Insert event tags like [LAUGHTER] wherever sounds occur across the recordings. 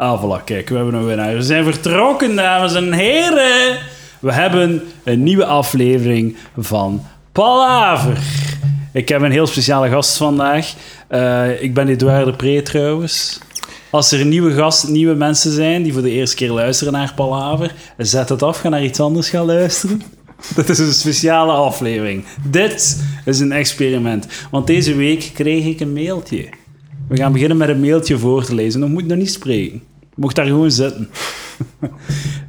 Ah, voilà, kijk, we hebben een winnaar. We zijn vertrokken, dames en heren. We hebben een nieuwe aflevering van Palaver. Ik heb een heel speciale gast vandaag. Eh, ik ben Edouard de Pre trouwens. Als er nieuwe, gast, nieuwe mensen zijn die voor de eerste keer luisteren naar Palaver, zet het af, ga naar iets anders gaan luisteren. [LAUGHS] Dat is een speciale aflevering. Dit is een experiment. Want deze week kreeg ik een mailtje. We gaan beginnen met een mailtje voor te lezen. Dan moet nog niet spreken. Mocht daar gewoon zitten. [LAUGHS]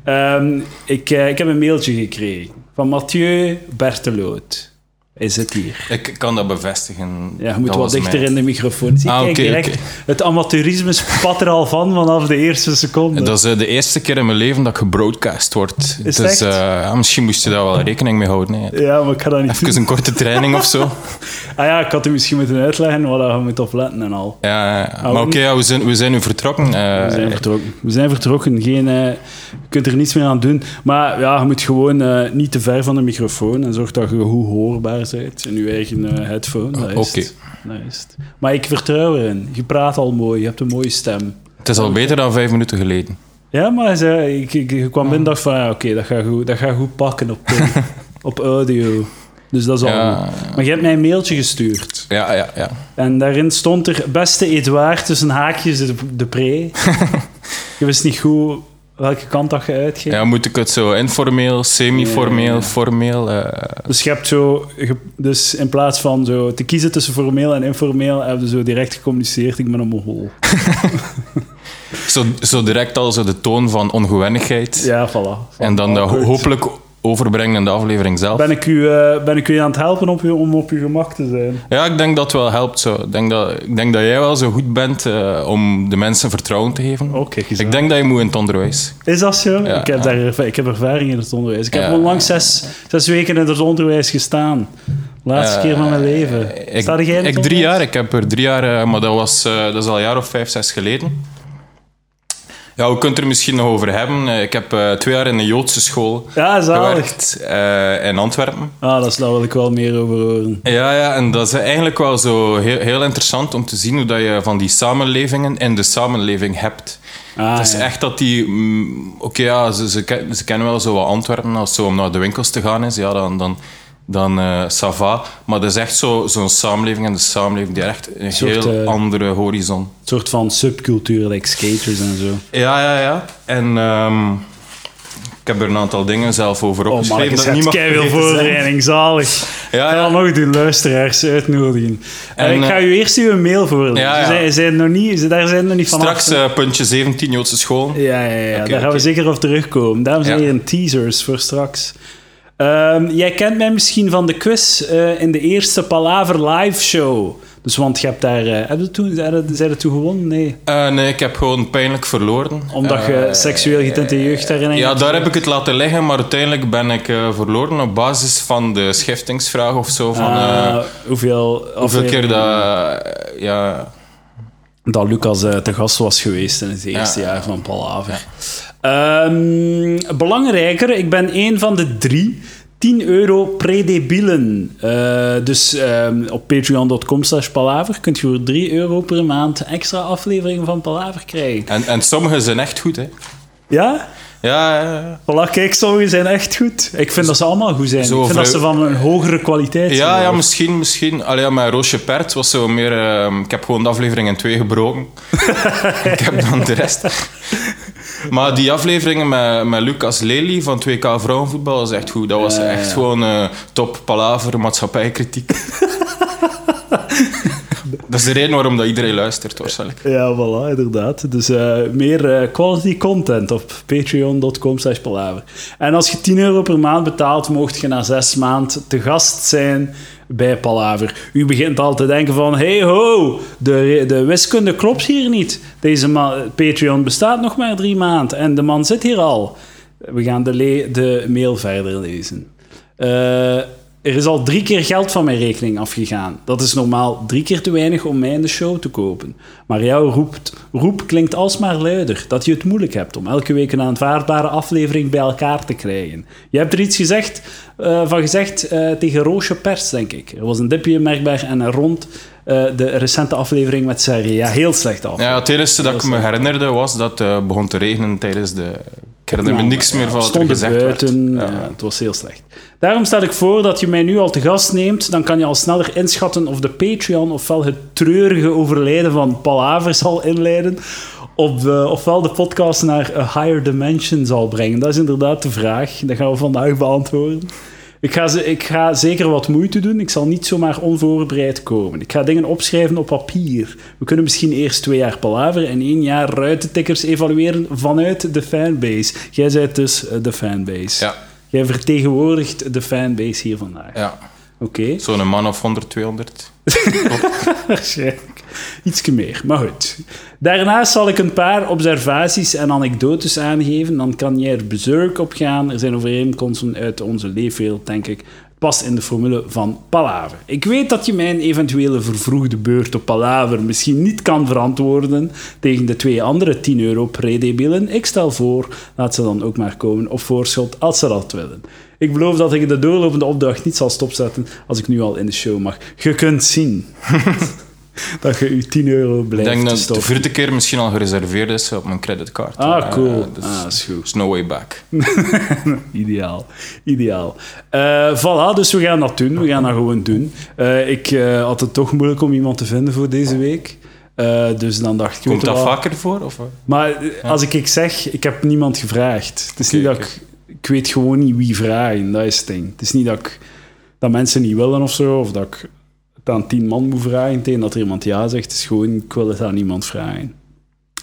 Ehm, ik, eh, ik heb een mailtje gekregen van Mathieu Berteloot. Hij zit hier. Ik kan dat bevestigen. Ja, je moet wat dichter in de microfoon. Zie, Ah, direct. Het amateurisme spat er al van vanaf de eerste seconde. Dat is eh, de eerste keer in mijn leven dat ik gebroadcast word. Is dus echt? eh, ja, misschien moest je daar wel rekening mee houden. Hè. Ja, maar ik ga dat niet Even doen. een korte training of zo. [LAUGHS] Ah ja, ik had u misschien moeten uitleggen waar je moet op letten en al. Ja, ja. Maar oké, ja, we, zijn, we zijn nu vertrokken. Eh, We zijn vertrokken. We zijn vertrokken. Geen, eh, je kunt er niets meer aan doen. Maar ja, je moet gewoon eh, niet te ver van de microfoon en zorg dat je goed hoorbaar bent in je eigen eh, headphone. Is Oké. het. Maar ik vertrouw erin. Je praat al mooi. Je hebt een mooie stem. het is al beter dan vijf minuten geleden. Ja, maar zei, ik, ik, ik kwam binnen en dacht van, ja, oké, dat, gaat goed, dat gaat goed pakken op, eh, [LAUGHS] op audio. Dus dat is al Ja. Maar je hebt mij een mailtje gestuurd. Ja, ja, ja. En daarin stond er, beste Edouard, tussen haakjes de, de pre. [LAUGHS] je wist niet goed welke kant dat je uitging. ja. Moet ik het zo informeel, semi-formeel, Ja, formeel... eh, Dus je hebt zo, dus in plaats van zo te kiezen tussen formeel en informeel, heb je zo direct gecommuniceerd, ik ben een mogol. [LAUGHS] zo, zo direct al zo de toon van ongewennigheid. Ja, voilà. Van en dan hopelijk overbrengen in de aflevering zelf. Ben ik, u, eh, ben ik u aan het helpen op u, om op uw gemak te zijn? Ja, ik denk dat het wel helpt. Zo. Ik, denk dat, ik denk dat jij wel zo goed bent eh, om de mensen vertrouwen te geven. Eens aan. ik denk dat je moet in het onderwijs. Is dat zo? Ja, ik, heb ja. daar, ik heb ervaring in het onderwijs. Ik heb onlangs zes, zes weken in het onderwijs gestaan. Laatste Eh, keer van mijn leven. Ik, Sta jij in het ik drie jaar. Ik heb er drie jaar, maar dat, was, dat is al een jaar of vijf, zes geleden. Ja, we kunnen het er misschien nog over hebben. Eh, Ik heb eh, twee jaar in een Joodse school Ja, gewerkt eh, in Antwerpen. Ah, dat is, daar wil ik wel meer over horen. Ja, ja, en dat is eigenlijk wel zo heel, heel interessant om te zien hoe dat je van die samenlevingen in de samenleving hebt. Ah, het is ja. echt dat die... mm, Oké, ja, ze, ze, ze kennen wel zo wat Antwerpen. Als zo om naar de winkels te gaan is, ja, dan... dan dan eh ça va. Maar dat is echt zo- zo'n samenleving en de samenleving die echt een soort, heel eh, andere horizon. Een soort van subcultuur, like skaters en zo. Ja, ja, ja. En ehm, ik heb er een aantal dingen zelf over Oh man, opgeschreven. ik dat heb niemand veel voorbereiding, zalig. Ja, Ik ga ja. nog doen, luisteraars uitnodigen. En, En, ik ga eh, u eerst uw mail voorlezen. Ja, ja. Ze zijn, zijn nog niet, daar zijn nog niet vanaf. Straks eh, puntje 17, Joodse school. Ja, ja, ja. Daar gaan we zeker op terugkomen. Dames en heren, teasers voor straks. Ehm, jij kent mij misschien van de quiz eh, in de eerste Palaver live show. Dus want je hebt daar... eh heb je toen, zijn er- er toen gewonnen? Nee. Eh, nee, ik heb gewoon pijnlijk verloren. Omdat je seksueel getinte jeugdherinnering Ja, hebt? daar heb ik het laten liggen, maar uiteindelijk ben ik verloren op basis van de schiftingsvraag of zo. Van, Ah, hoeveel, hoeveel keer dat... ja, dat Lucas te gast was geweest in het eerste Ja. jaar van Palaver. Ehm, belangrijker, ik ben een van de drie 10 euro predebielen. Eh, dus ehm, op patreon.com slash palaver kunt je voor 3 euro per maand extra afleveringen van Palaver krijgen. en, en sommige zijn echt goed, hè. Ja? Ja, ja, ja. Voilà, kijk, sommige zijn echt goed. Ik vind dat ze allemaal goed zijn. Zo ik vind dat ze van een hogere kwaliteit zijn. Ja, ja, misschien, misschien. Allee, ja, met Roosje Pert was zo meer... ehm, ik heb gewoon de aflevering in twee gebroken. [LAUGHS] ik heb dan de rest. Maar die afleveringen met, met Lucas Lely van 2K Vrouwenvoetbal was echt goed. Dat was echt gewoon eh, top palaver, maatschappijkritiek. [LAUGHS] dat is de reden waarom dat iedereen luistert, waarschijnlijk. Ja, voilà, inderdaad. Dus eh, meer eh, quality content op patreon.com slash palaver. En als je 10 euro per maand betaalt, mocht je na zes maanden te gast zijn bij Palaver. U begint al te denken van, hey ho, de, de wiskunde klopt hier niet. Deze Patreon bestaat nog maar drie maanden en de man zit hier al. We gaan de, de mail verder lezen. Eh, er is al drie keer geld van mijn rekening afgegaan. Dat is normaal drie keer te weinig om mij in de show te kopen. Maar jouw roept, roep klinkt alsmaar luider dat je het moeilijk hebt om elke week een aanvaardbare aflevering bij elkaar te krijgen. Je hebt er iets gezegd, eh, van gezegd eh, tegen Roosje Pers, denk ik. Er was een dipje merkbaar en een rond eh, de recente aflevering met Serre. Ja, heel slecht af. Ja, het enige dat ik me herinnerde was dat het uh, begon te regenen tijdens de... Ik herinner me niks meer van wat er gezegd buiten, werd. Ja. het was heel slecht. Daarom stel ik voor dat je mij nu al te gast neemt. Dan kan je al sneller inschatten of de Patreon ofwel het treurige overlijden van Palaver zal inleiden, de, ofwel de podcast naar a higher dimension zal brengen. Dat is inderdaad de vraag. Dat gaan we vandaag beantwoorden. Ik ga, ik ga zeker wat moeite doen. Ik zal niet zomaar onvoorbereid komen. Ik ga dingen opschrijven op papier. We kunnen misschien eerst twee jaar palaver en één jaar ruitentikkers evalueren vanuit de fanbase. Jij bent dus eh, de fanbase. Ja. Jij vertegenwoordigt de fanbase hier vandaag. Ja. Oké. Okay. Zo'n man of 100, 200. [LAUGHS] Waarschijnlijk. Ietsje meer, maar goed. Daarnaast zal ik een paar observaties en anekdotes aangeven. Dan kan jij er bezurk op gaan. Er zijn overeenkomsten uit onze leefwereld, denk ik. Past in de formule van Palaver. Ik weet dat je mijn eventuele vervroegde beurt op Palaver misschien niet kan verantwoorden tegen de twee andere 10 euro pre-debielen. Ik stel voor, laat ze dan ook maar komen op voorschot als ze dat willen. Ik beloof dat ik de doorlopende opdracht niet zal stopzetten als ik nu al in de show mag. Je kunt zien [LAUGHS] dat je je 10 euro blijft Ik denk dat stoppen. de vierde keer misschien al gereserveerd is op mijn creditcard. Ah, cool. Uh, dus ah, is goed. There's no way back. [LAUGHS] ideaal. Ideaal. Uh, voilà, dus we gaan dat doen. We gaan dat gewoon doen. Uh, ik uh, had het toch moeilijk om iemand te vinden voor deze week. dus dan dacht ik... Komt dat wel... vaker voor? Of? Maar ja. als ik, ik zeg, ik heb niemand gevraagd. Het is okay, niet dat okay. ik... Ik weet gewoon niet wie vragen, dat is het ding. Het is niet dat, ik, dat mensen niet willen of zo, of dat ik het aan tien man moet vragen tegen dat er iemand ja zegt. Het is gewoon, ik wil het aan niemand vragen.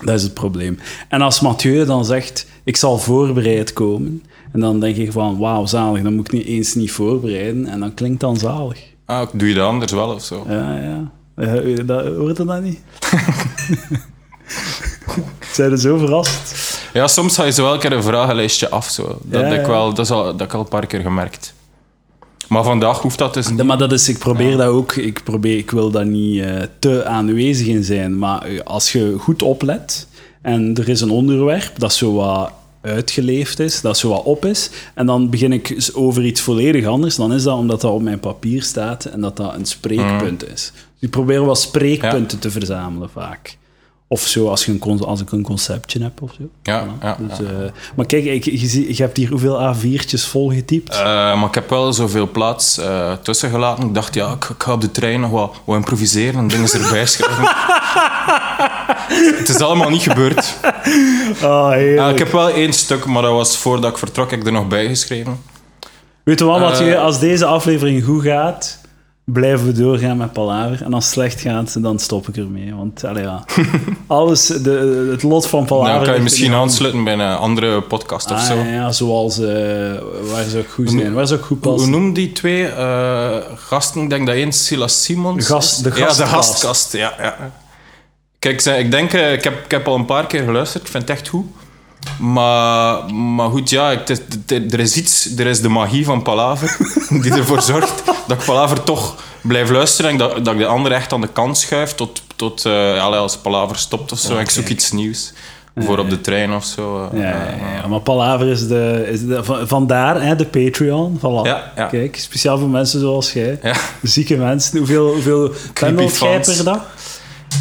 Dat is het probleem. En als Mathieu dan zegt, ik zal voorbereid komen, en dan denk ik van, wauw, zalig, dan moet ik niet eens niet voorbereiden, en dan klinkt dan zalig. Ah, doe je dat anders wel of zo? Ja, ja. Uh, dat, hoort dat niet? [LAUGHS] Zijn er zo verrast? Ja, soms ga je zo wel een keer een vragenlijstje af. Zo. Dat, ja, ik wel, dat, is al, dat heb ik al een paar keer gemerkt. Maar vandaag hoeft dat dus niet. Ja, maar dat is, ik probeer dat ook. Ik, probeer, ik wil daar niet uh, te aanwezig in zijn. Maar uh, als je goed oplet en er is een onderwerp dat zo wat uitgeleefd is, dat zo wat op is, en dan begin ik over iets volledig anders, dan is dat omdat dat op mijn papier staat en dat dat een spreekpunt mm. is. Dus ik probeer wat spreekpunten te verzamelen vaak. Of zo, als, je een, als ik een conceptje heb of zo. Ja, voilà. ja, dus, ja. Uh, maar kijk, ik, je, je, hebt hier hoeveel A4'tjes volgetypt? Uh, maar ik heb wel zoveel plaats uh, tussen gelaten. Ik dacht, ja, ik, ik, ga op de trein nog wat, wat improviseren en dingen erbij schrijven. [LAUGHS] Het is allemaal niet gebeurd. Oh, ik heb wel één stuk, maar dat was voordat ik vertrok, ik er nog bij geschreven. Weet je wat, wat je, als deze aflevering goed gaat blijven we doorgaan met Palaver. En als het slecht gaat, dan stop ik ermee. Want allee, ja, [LAUGHS] alles, de, het lot van Palaver... Nou, kan je misschien aansluiten bij een andere podcast of ah, zo. Ja, zoals... Uh, waar zou ik goed zijn? Waar zou ik goed passen? Hoe noem die twee uh, gasten? Ik denk dat één Silas Simons Gast, de Ja, de gastkast. Ja, ja. Kijk, ik denk... Ik heb, ik heb al een paar keer geluisterd. Ik vind het echt goed. Maar, maar goed, ja, ik, er is iets, er is de magie van Palaver [LAUGHS] die ervoor zorgt dat ik Palaver toch blijf luisteren en dat, dat ik de andere echt aan de kant schuif tot, tot uh, ja, als Palaver stopt of zo. Ik zoek iets nieuws. Voor op de trein of zo. Ja, ja, ja. maar Palaver is de... Is de vandaar hè, de Patreon. Voilà. Ja, ja. Kijk, speciaal voor mensen zoals jij. Zieke mensen. Hoeveel, hoeveel pendelt jij per dag?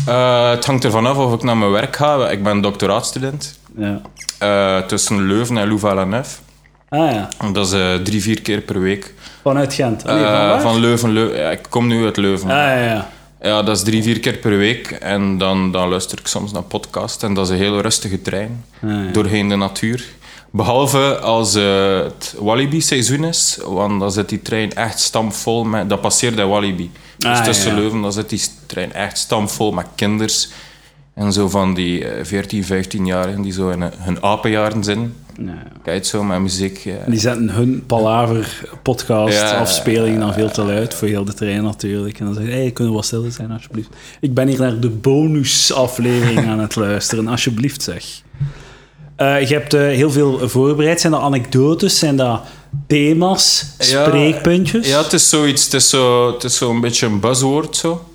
Uh, het hangt ervan af of ik naar mijn werk ga. Ik ben doctoraatstudent. Ja. Uh, tussen Leuven en Louvain-la-Neuve. Ah ja. Dat is uh, drie, vier keer per week. Vanuit Gent? Nee, uh, van, van Leuven, Leuven. Ja, ik kom nu uit Leuven. Ah ja, ja. Ja, dat is drie, vier keer per week. En dan, dan luister ik soms naar podcast. En dat is een heel rustige trein. Ah, ja. Doorheen de natuur. Behalve als uh, het Walibi-seizoen is. Want dan zit die trein echt stampvol met... Dat passeert in Walibi. Dus Ah, tussen ja. Leuven, dan zit die trein echt stampvol met kinders. En zo van die eh, 14, 15-jarigen die zo in eh, hun apenjaren zijn. Ja. Kijk zo met muziek. Ja. Die zetten hun Palaver podcast Ja, afspelingen dan veel te luid voor heel de trein natuurlijk. En dan zeggen hey, kunnen we wat stiller zijn alsjeblieft. Ik ben hier naar de bonusaflevering aan het luisteren, alsjeblieft zeg. Eh, je hebt eh, heel veel voorbereid. Zijn dat anekdotes? Zijn dat thema's? Spreekpuntjes? Ja, het is zoiets. Het is zo, het is zo een beetje een buzzwoord zo.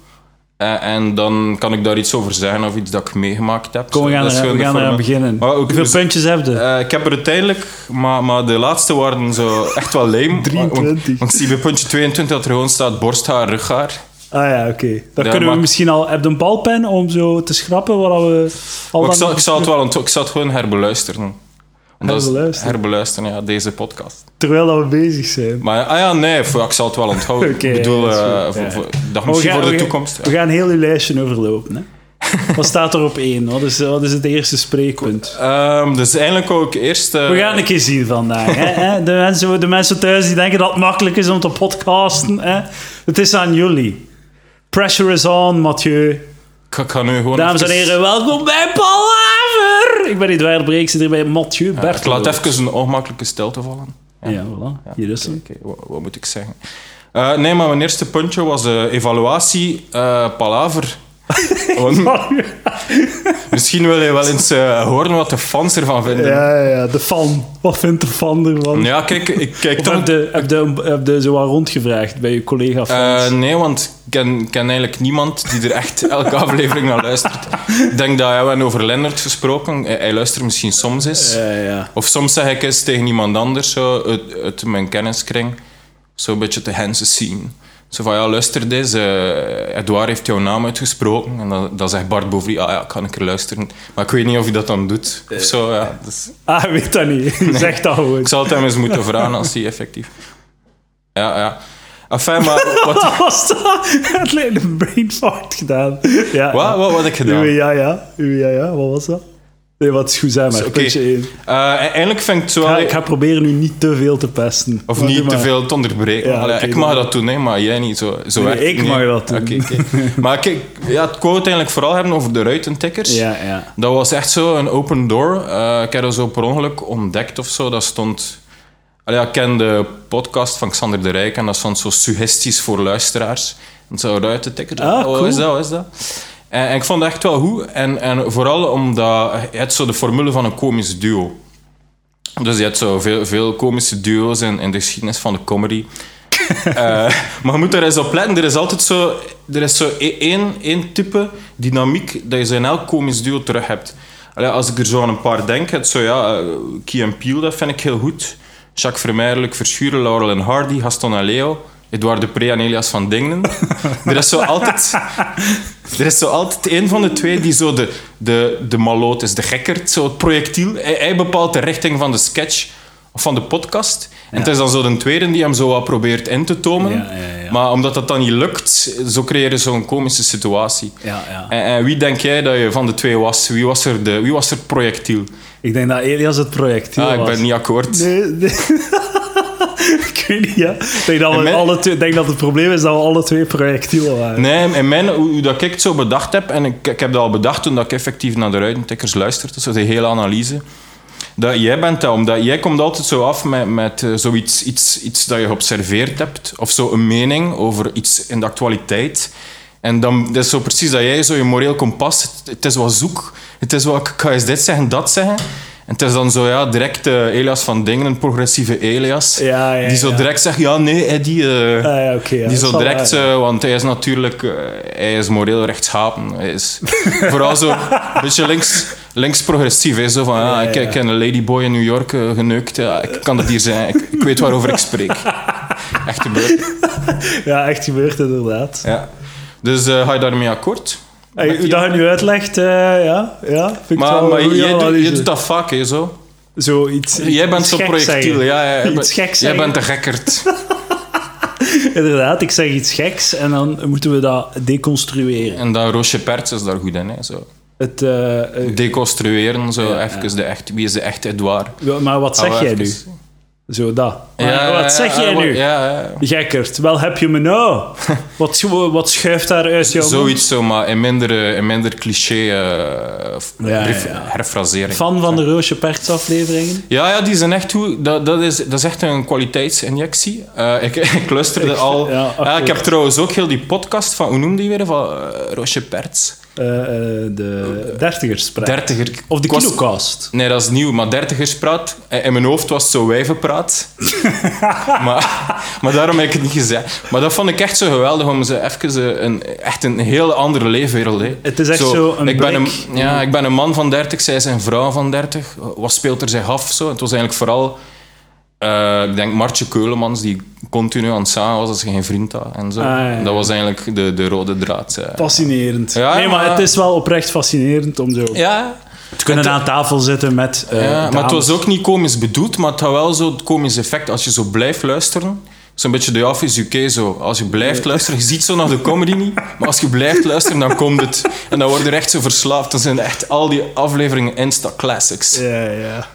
Eh, en dan kan ik daar iets over zeggen of iets dat ik meegemaakt heb. Kom, we gaan, er, we gaan beginnen. Maar ook- Hoeveel puntjes heb je? Eh, ik heb er uiteindelijk, maar, maar de laatste waren zo echt wel lame. 23. Want, want ik zie bij puntje 22 dat er gewoon staat borsthaar, rughaar. Ah ja, oké. Dan Ja, kunnen we maar- misschien al... Heb je een balpen om zo te schrappen wat we... Al ik, zal, ik, zal het wel, ik zal het gewoon herbeluisteren. Is- Herbeluisteren? herbeluisteren, ja, deze podcast. Terwijl dat we bezig zijn. Maar ah ja, nee, voor- ik zal het wel onthouden. [LAUGHS] Ik bedoel, dat eh, voor, voor- dat misschien gaan- voor de we toekomst. We gaan heel uw lijstje overlopen. Hè? [LAUGHS] Wat staat er op één? Wat is, wat is het eerste spreekpunt? Ehm, dus eigenlijk ook eerst... We gaan een keer zien vandaag. Hè? [LAUGHS] Hè? De, mensen, de mensen thuis die denken dat het makkelijk is om te podcasten. Hè? Het is aan jullie. Pressure is on, Mathieu. Ik, ga- ik ga nu gewoon... Dames en heren, welkom bij Palaver! Ik ben Edouard Breek, zit hier bij Mathieu Ja, Berthelot. ik laat even een ongemakkelijke stilte vallen. Ja, voilà. Hier is hem. Oké, wat, moet ik zeggen? Eh, nee, maar mijn eerste puntje was eh, evaluatie, eh, palaver. [LAUGHS] Want misschien wil je wel eens eh, horen wat de fans ervan vinden. Ja, ja, ja, de fan. Wat vindt de fan ervan? Ja, kijk, ik kijk toch... heb je, heb, je, heb je zo wat rondgevraagd bij je collega-fans? Eh, nee, want ik ken, ken eigenlijk niemand die er echt elke [LAUGHS] aflevering naar luistert. Ik denk dat ja, we hebben over Lennart gesproken. Hij, hij luistert misschien soms eens. ja, ja. Of soms zeg ik eens tegen iemand anders zo, uit, uit mijn kenniskring. Zo'n beetje te hensen zien. Zo van, ja, luister deze. eh, Edouard heeft jouw naam uitgesproken. En dan, dan zegt Bart Bovry, ah ja, ik kan een keer luisteren. Maar ik weet niet of hij dat dan doet. Of zo, ja. Dus Ah, ik weet dat niet. [LAUGHS] Zeg dat gewoon. ik zal het hem eens moeten vragen als hij effectief... Ja, ja. Enfin, maar [LAUGHS] wat, Wat was dat? [LAUGHS] Het lijkt een brain fart gedaan. Ja, wat, wat, wat heb ik gedaan? Ja, ja. Ja, ja. Wat was dat? Nee, wat is goed, zijn maar. Puntje één. Eh, eigenlijk vind ik het Ik wel... ga, ik ga proberen nu niet te veel te pesten. Of niet te veel te onderbreken. Ja, Allee, ik mag dat doen, hè, maar jij niet. Zo, zo Nee, ik niet. mag dat doen. [LAUGHS] Maar kijk, ja, het quote eigenlijk vooral hebben over de ruitentikkers. Ja, ja. Dat was echt zo een open door. Eh, ik heb dat zo per ongeluk ontdekt of zo. Dat stond... Allee, ik ken de podcast van Xander de Rijk en dat stond zo suggesties voor luisteraars. En zo ruitentikkers. Ah, oh, cool. Wat is dat? Is dat? En, en ik vond het echt wel goed. En, en vooral omdat je hebt zo de formule van een komisch duo. Dus je hebt zo veel, veel komische duo's in, in de geschiedenis van de comedy. [LAUGHS] Eh, maar je moet er eens op letten. Er is altijd zo... Er is zo e- één, één type dynamiek dat je zo in elk komisch duo terug hebt. Allee, als ik er zo aan een paar denk, het zo ja... eh, Key Peele, dat vind ik heel goed. Jacques Vermeijer, Luc Verschuren, Laurel en Hardy, Gaston en Leo... Edouard de Pre en Elias van Dingenen. er is zo altijd... Er is zo altijd één van de twee die zo de, de, de maloot is, de gekkerd, zo het projectiel. Hij, hij bepaalt de richting van de sketch of van de podcast. En het is dan zo de tweede die hem zo wat probeert in te tomen. Ja, ja, ja. Maar omdat dat dan niet lukt, zo creëer je zo'n komische situatie. Ja, ja. En, en wie denk jij dat je van de twee was? Wie was er, de, wie was er het projectiel? Ik denk dat Elias het project Ah, ik ben niet akkoord. Nee, nee. [LAUGHS] [LAUGHS] ik weet niet, ja. Ik denk dat, we En mijn- alle twee, denk dat het probleem is dat we alle twee projectielen waren. Nee, in mijn, hoe, hoe dat ik het zo bedacht heb, en ik, ik heb dat al bedacht toen dat ik effectief naar de ruitentikkers luisterde, dus de hele analyse, dat jij bent dat, omdat jij komt altijd zo af met, met eh, zoiets iets, iets dat je geobserveerd hebt, of zo een mening over iets in de actualiteit. En dan dat is zo precies dat jij zo je moreel kompas, het, het is wat zoek, het is wat, ik ga eens dit zeggen, dat zeggen. En het is dan zo, ja, direct eh, Elias van Dingen, een progressieve Elias, Ja, ja, die zo ja. direct zegt, ja, nee, Eddie... eh, Ah, ja, die zo direct, eh, want hij is natuurlijk, hij is moreel rechtschapen. Hij is [LAUGHS] vooral zo een beetje links, links progressief. Hè? Zo van, ja, Ja, ik, heb een ladyboy in New York geneukt. Ja, ik kan dat hier zijn. Ik, ik weet waarover ik spreek. Echt gebeurd. [LAUGHS] Ja, echt gebeurd inderdaad. Ja. Dus ga je daarmee akkoord? Hey, hoe dat je nu uitlegt, eh, ja, ja, vind ik Maar, wel maar jij, doet, analyse. jij doet dat vaak, hè, zo. Zo iets, Jij bent iets zo geks projectiel. Ja, ja, jij Iets bent- geks Jij zeggen. bent de gekkerd. [LAUGHS] Inderdaad, ik zeg iets geks en dan moeten we dat deconstrueren. En dan Roosje Perts is daar goed in. Hè, zo. Het, eh, eh, Deconstrueren, zo Ja, even de echt, wie is de echte Edouard. ja, maar wat zeg Ah, jij even- nu? Zo dat. Maar Ja, wat zeg ja, jij ja, nu? Ja, ja. Gekkerd. Wel heb je me nou. [LAUGHS] wat, wat schuift daar uit jouw? Zoiets zo, maar in minder, eh, in minder cliché eh, ja. herfrasering. Fan van de Roosje Perts afleveringen? Ja, ja, die zijn echt goed. Dat, dat, is, dat is echt een kwaliteitsinjectie. Eh, ik, [LAUGHS] ik luisterde Ik- al... ja, ik heb trouwens ook heel die podcast van... Hoe noemde die weer? Van Roosje Perts. Eh, eh, de dertigerspraat. Dertiger... Of de kilocast. Nee, dat is nieuw, maar dertigerspraat. Eh, In mijn hoofd was het zo wijvenpraat. [LAUGHS] maar, maar daarom heb ik het niet gezegd. Maar dat vond ik echt zo geweldig om ze even een, echt een heel andere leefwereld. Hè. Het is echt zo een ik ben een, ja, ik ben een man van 30, zij een vrouw van 30. Wat speelt er zich af? Zo? Het was eigenlijk vooral Eh, ik denk Martje Keulemans, die continu aan het zagen was als je geen vriend had en zo. Ah, ja, ja. Dat was eigenlijk de, de rode draad. eh. Fascinerend. Ja, nee, maar het is wel oprecht fascinerend om zo Ja, te kunnen aan tafel zitten met eh, ja maar het was ook niet komisch bedoeld, maar het had wel zo het komisch effect. Als je zo blijft luisteren, zo'n beetje de Office UK zo. Als je blijft luisteren, je ziet zo naar de comedy niet, maar als je blijft luisteren, dan komt het. En dan word je er echt zo verslaafd. Dat zijn echt al die afleveringen Insta-classics. Ja, ja.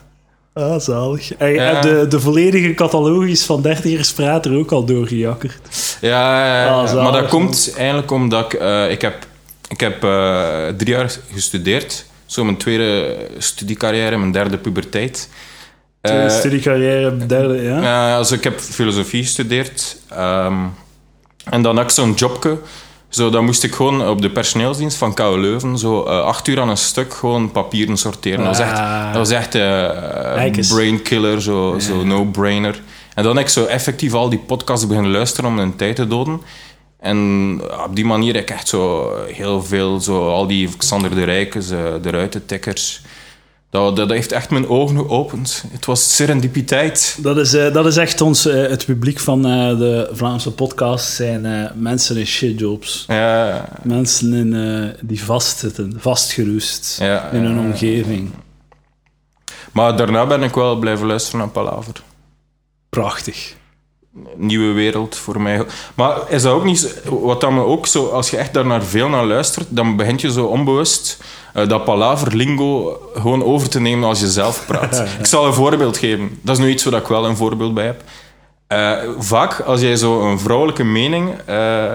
Ah, zalig. En Ja. de, de volledige catalogus van dertigers praat er ook al doorgejakkerd. Ja, ja, ja. Ah, maar dat komt eigenlijk omdat ik, eh, ik heb, ik heb eh, drie jaar gestudeerd. Zo mijn tweede studiecarrière, mijn derde puberteit. Tweede Eh, studiecarrière, derde, ja. Ja, dus ik heb filosofie gestudeerd. Ehm, en dan had ik zo'n jobje. Zo, dan moest ik gewoon op de personeelsdienst van KU Leuven zo eh, acht uur aan een stuk gewoon papieren sorteren. Dat was echt, Ah. dat was echt eh, Kijk eens. brainkiller, zo, zo no-brainer. En dan heb ik zo effectief al die podcasts beginnen luisteren om mijn tijd te doden. En op die manier heb ik echt zo heel veel, zo, al die Xander de Rijkes, eh, de Ruitentikkers. Dat, dat heeft echt mijn ogen geopend. Het was serendipiteit. Dat is, eh, dat is echt ons, eh, het publiek van eh, de Vlaamse podcast zijn mensen in shitjobs. Ja, Mensen in, die vastzitten, vastgeroest Ja, in hun omgeving. maar daarna ben ik wel blijven luisteren naar Palaver. Prachtig. Nieuwe wereld voor mij. Maar is dat ook niet zo- wat dan ook zo, als je echt daar naar veel naar luistert, dan begint je zo onbewust eh, dat Palaver lingo gewoon over te nemen als je zelf praat. [LAUGHS] ik zal een voorbeeld geven. Dat is nu iets waar ik wel een voorbeeld bij heb. Eh, vaak als jij zo een vrouwelijke mening eh,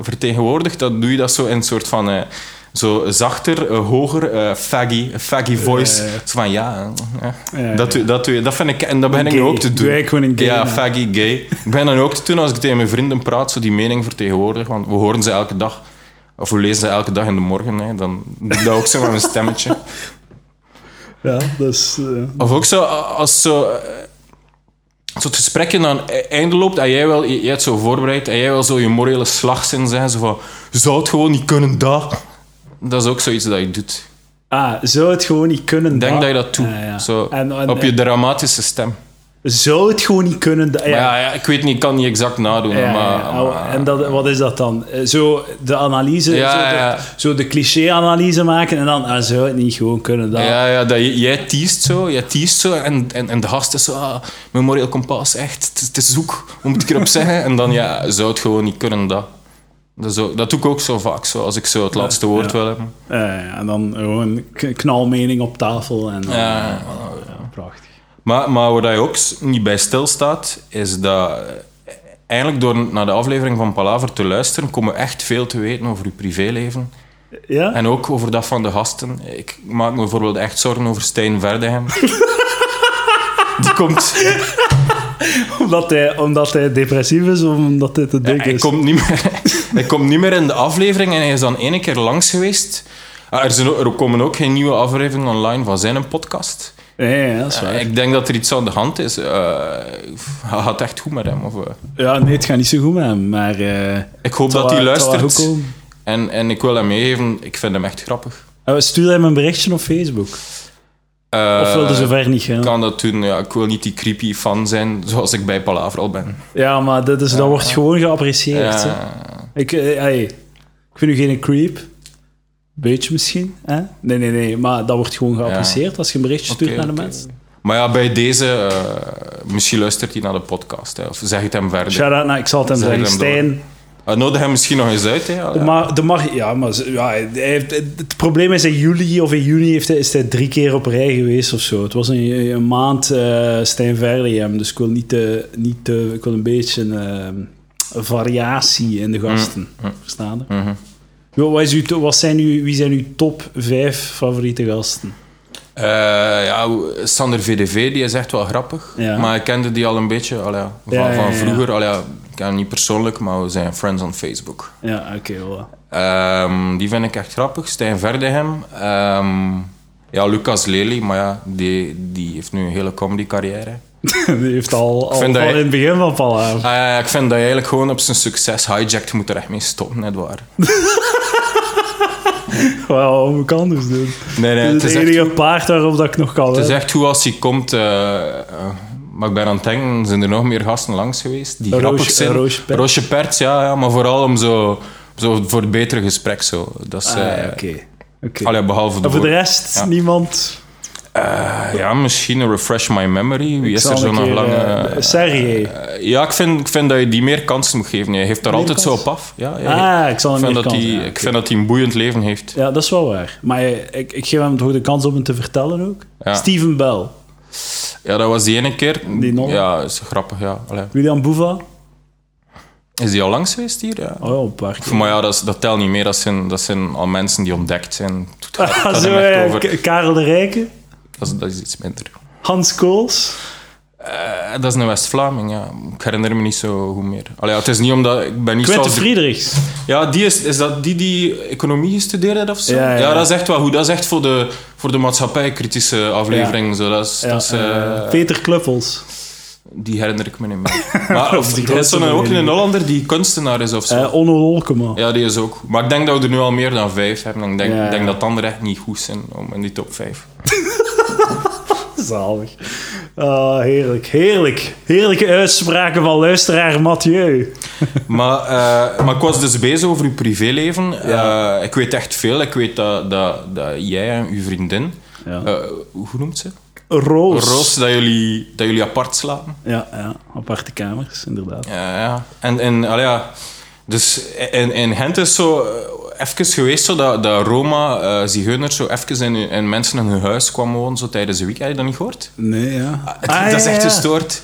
vertegenwoordigt, dan doe je dat zo in een soort van. Zo zachter, eh, hoger, eh, faggy, faggy voice. Zo van ja, dat, dat, je- dat vind ik, en dat begin ik nu ook te doen. Ik gewoon een gay Ja, faggy, gay. Ik ben dan ook te doen als ik tegen mijn vrienden praat, zo die mening vertegenwoordig, want we horen ze elke dag. Of we lezen ze elke dag in de morgen, hè. dan doe ik dat ook zo met mijn stemmetje. [LAUGHS] Ja, eh, Of ook zo, als zo, zo het gesprekje aan het einde loopt en jij, wel, jij het zo voorbereid en jij wil zo je morele slagzin zeggen, zo van, zou het gewoon niet kunnen, dat. Dat is ook zoiets dat je doet. Ah, zou het gewoon niet kunnen? Denk dat? dat je dat doet, Ja, ja. Zo, En- en- op je dramatische stem. Zou het gewoon niet kunnen? dat- Maar ja, ja, ik weet niet, ik kan niet exact nadoen, Ja, maar... en dat, wat is dat dan? Eh, Zo de analyse, Ja, zo, de, ja. zo de cliché-analyse maken en dan ah, zou het niet gewoon kunnen. Dat. Ja, ja dat, jij teest zo, jij teest zo en, en, en de gast is zo, ah, mijn moreel kompas, echt, het is, het is zoek, hoe moet ik erop zeggen? En dan, ja, zou het gewoon niet kunnen, dat. Dat, is ook- dat doe ik ook zo vaak, zo, als ik zo het laatste woord ja. wil hebben. Eh, ja, en dan gewoon knalmening op tafel. En dan, Ja. ja, prachtig. Maar, maar waar je ook niet bij stilstaat, is dat eh, eigenlijk door naar de aflevering van Palaver te luisteren, komen we echt veel te weten over je privéleven. Ja? En ook over dat van de gasten. Ik maak me bijvoorbeeld echt zorgen over Stijn Verdegem. [LAUGHS] Die komt... [LAUGHS] omdat, hij, omdat hij depressief is of omdat hij te dik hij, is? komt niet meer, hij komt niet meer in de aflevering en hij is dan één keer langs geweest. Ah, Er, zijn er komen ook geen nieuwe afleveringen online van zijn podcast. Ja, ja, dat is Eh, waar. ik denk dat er iets aan de hand is. Hij gaat echt goed met hem. Of, eh. Ja, nee, het gaat niet zo goed met hem, maar... Ik hoop het dat hij het luistert. En, en ik wil hem meegeven, ik vind hem echt grappig. Eh, Stuur hem een berichtje op Facebook. Eh, Of wilde zover niet gaan? Ik kan dat doen. Ja, ik wil niet die creepy fan zijn zoals ik bij Palaver al ben. Ja, maar dat, is, dat wordt gewoon geapprecieerd. Ja, Ik, eh, hey, ik vind u geen creep. Beetje misschien. Hè? Nee, nee, nee. Maar dat wordt gewoon geapprecieerd als je een berichtje stuurt Oké, naar de oké. mensen. Maar ja, bij deze, eh, misschien luistert hij naar de podcast. Hè, of zeg het hem verder. Shout-out naar, ik zal het hem Zeg zeggen, hem Stijn. Uh, nodig hem misschien nog eens uit. Hè? Ja, De mar, ja, maar ze- ja, hij heeft, het probleem is in juli of in juni heeft hij, is hij drie keer op rij geweest of zo. Het was een, een maand eh Stijn dus ik wil niet te, niet te, ik wil een beetje eh, een variatie in de gasten. Verstaan je? Mhm. Wat, wat is uw, wat zijn uw, wie zijn uw top vijf favoriete gasten? Eh, ja, Sander VDV, die is echt wel grappig. Ja. Maar ik kende die al een beetje al ja, van, Ja, vroeger. Al ja, ik ken hem niet persoonlijk, maar we zijn friends on Facebook. Ja, oké, wel. Ehm, die vind ik echt grappig. Stijn Verdegem. Ehm, ja, Lucas Lely, maar ja, die, die heeft nu een hele comedy carrière. [LAUGHS] Die heeft al, al van in het begin van Palaver. Ah, ik vind dat je eigenlijk gewoon op zijn succes hijacked moet er echt mee stoppen, net waar. [LAUGHS] Moet ik anders doen? Nee, nee, het is is het echt enige paard waarop dat ik nog kan Het is echt hoe als hij komt. eh, eh, maar ik ben aan het denken, zijn er nog meer gasten langs geweest die grappig zijn? Roosje Perts. Ja, ja, maar vooral om zo, zo voor het betere gesprek. Zo. Dat is, Ah, ja, eh, Oké. Oké. allee, behalve de, voor de rest, Ja. niemand. Eh, ja, misschien een refresh my memory. Wie Ik is er zo een nog lang? eh, Sergej. eh, ja, ik vind, ik vind dat je die meer kansen moet geven. Je heeft daar altijd zo op af. Ja, ja, ah, ik zal hem vind meer dat die, ja, ik vind dat hij een boeiend leven heeft. Ja, dat is wel waar. Maar ik, ik geef hem toch de kans om het te vertellen ook. Ja. Steven Bell. Ja, dat was die ene keer. Die nog? Ja, is grappig, ja. Allee. William Boeva. Is die al langs geweest hier? Ja. Oh ja, een paar keer. Maar ja, dat, is- dat telt niet meer. Dat zijn, dat zijn al mensen die ontdekt zijn. Het gaat, gaat zo, hem echt ja, over. K- Karel de Rijke. Dat is, dat is iets minder. Hans Kools. Eh, dat is een West-Vlaming, ja. Ik herinner me niet zo goed meer. Allee, ja, het is niet omdat... Ik ben niet Quinte zoals... Friedrichs. Ja, die is, is dat die die economie gestudeerd heeft of zo? Ja, ja. dat is echt wel goed. Dat is echt voor de, voor de maatschappij-kritische aflevering. Zo. Dat is, Ja, dat is, eh, Peter Kluffels. die herinner ik me niet meer. [LAUGHS] Maar of, De er is zo'n ook een Hollander die kunstenaar is of zo. Eh Onno Olkema. ja, die is ook. Maar ik denk dat we er nu al meer dan vijf hebben. En ik denk, Ja, ik denk ja. dat de anderen echt niet goed zijn om in die top vijf. [LAUGHS] Zalig. Ah, heerlijk, heerlijk. Heerlijke uitspraken van luisteraar Mathieu. [LAUGHS] maar, eh, maar ik was dus bezig over uw privéleven. Ja. Eh, ik weet echt veel. Ik weet dat, dat, dat jij en uw vriendin... Ja. eh, hoe noemt ze? Roos. Roos, dat jullie, dat jullie apart slapen. Ja, ja, aparte kamers, inderdaad. Ja, ja. En, en ja. Dus in, in Gent is zo even geweest zo dat, dat Roma, eh zigeuners, zo even in, in mensen in hun huis kwamen wonen zo tijdens de week. Heb je dat niet gehoord? Nee, ja. Het- Ah, dat is echt ja. gestoord.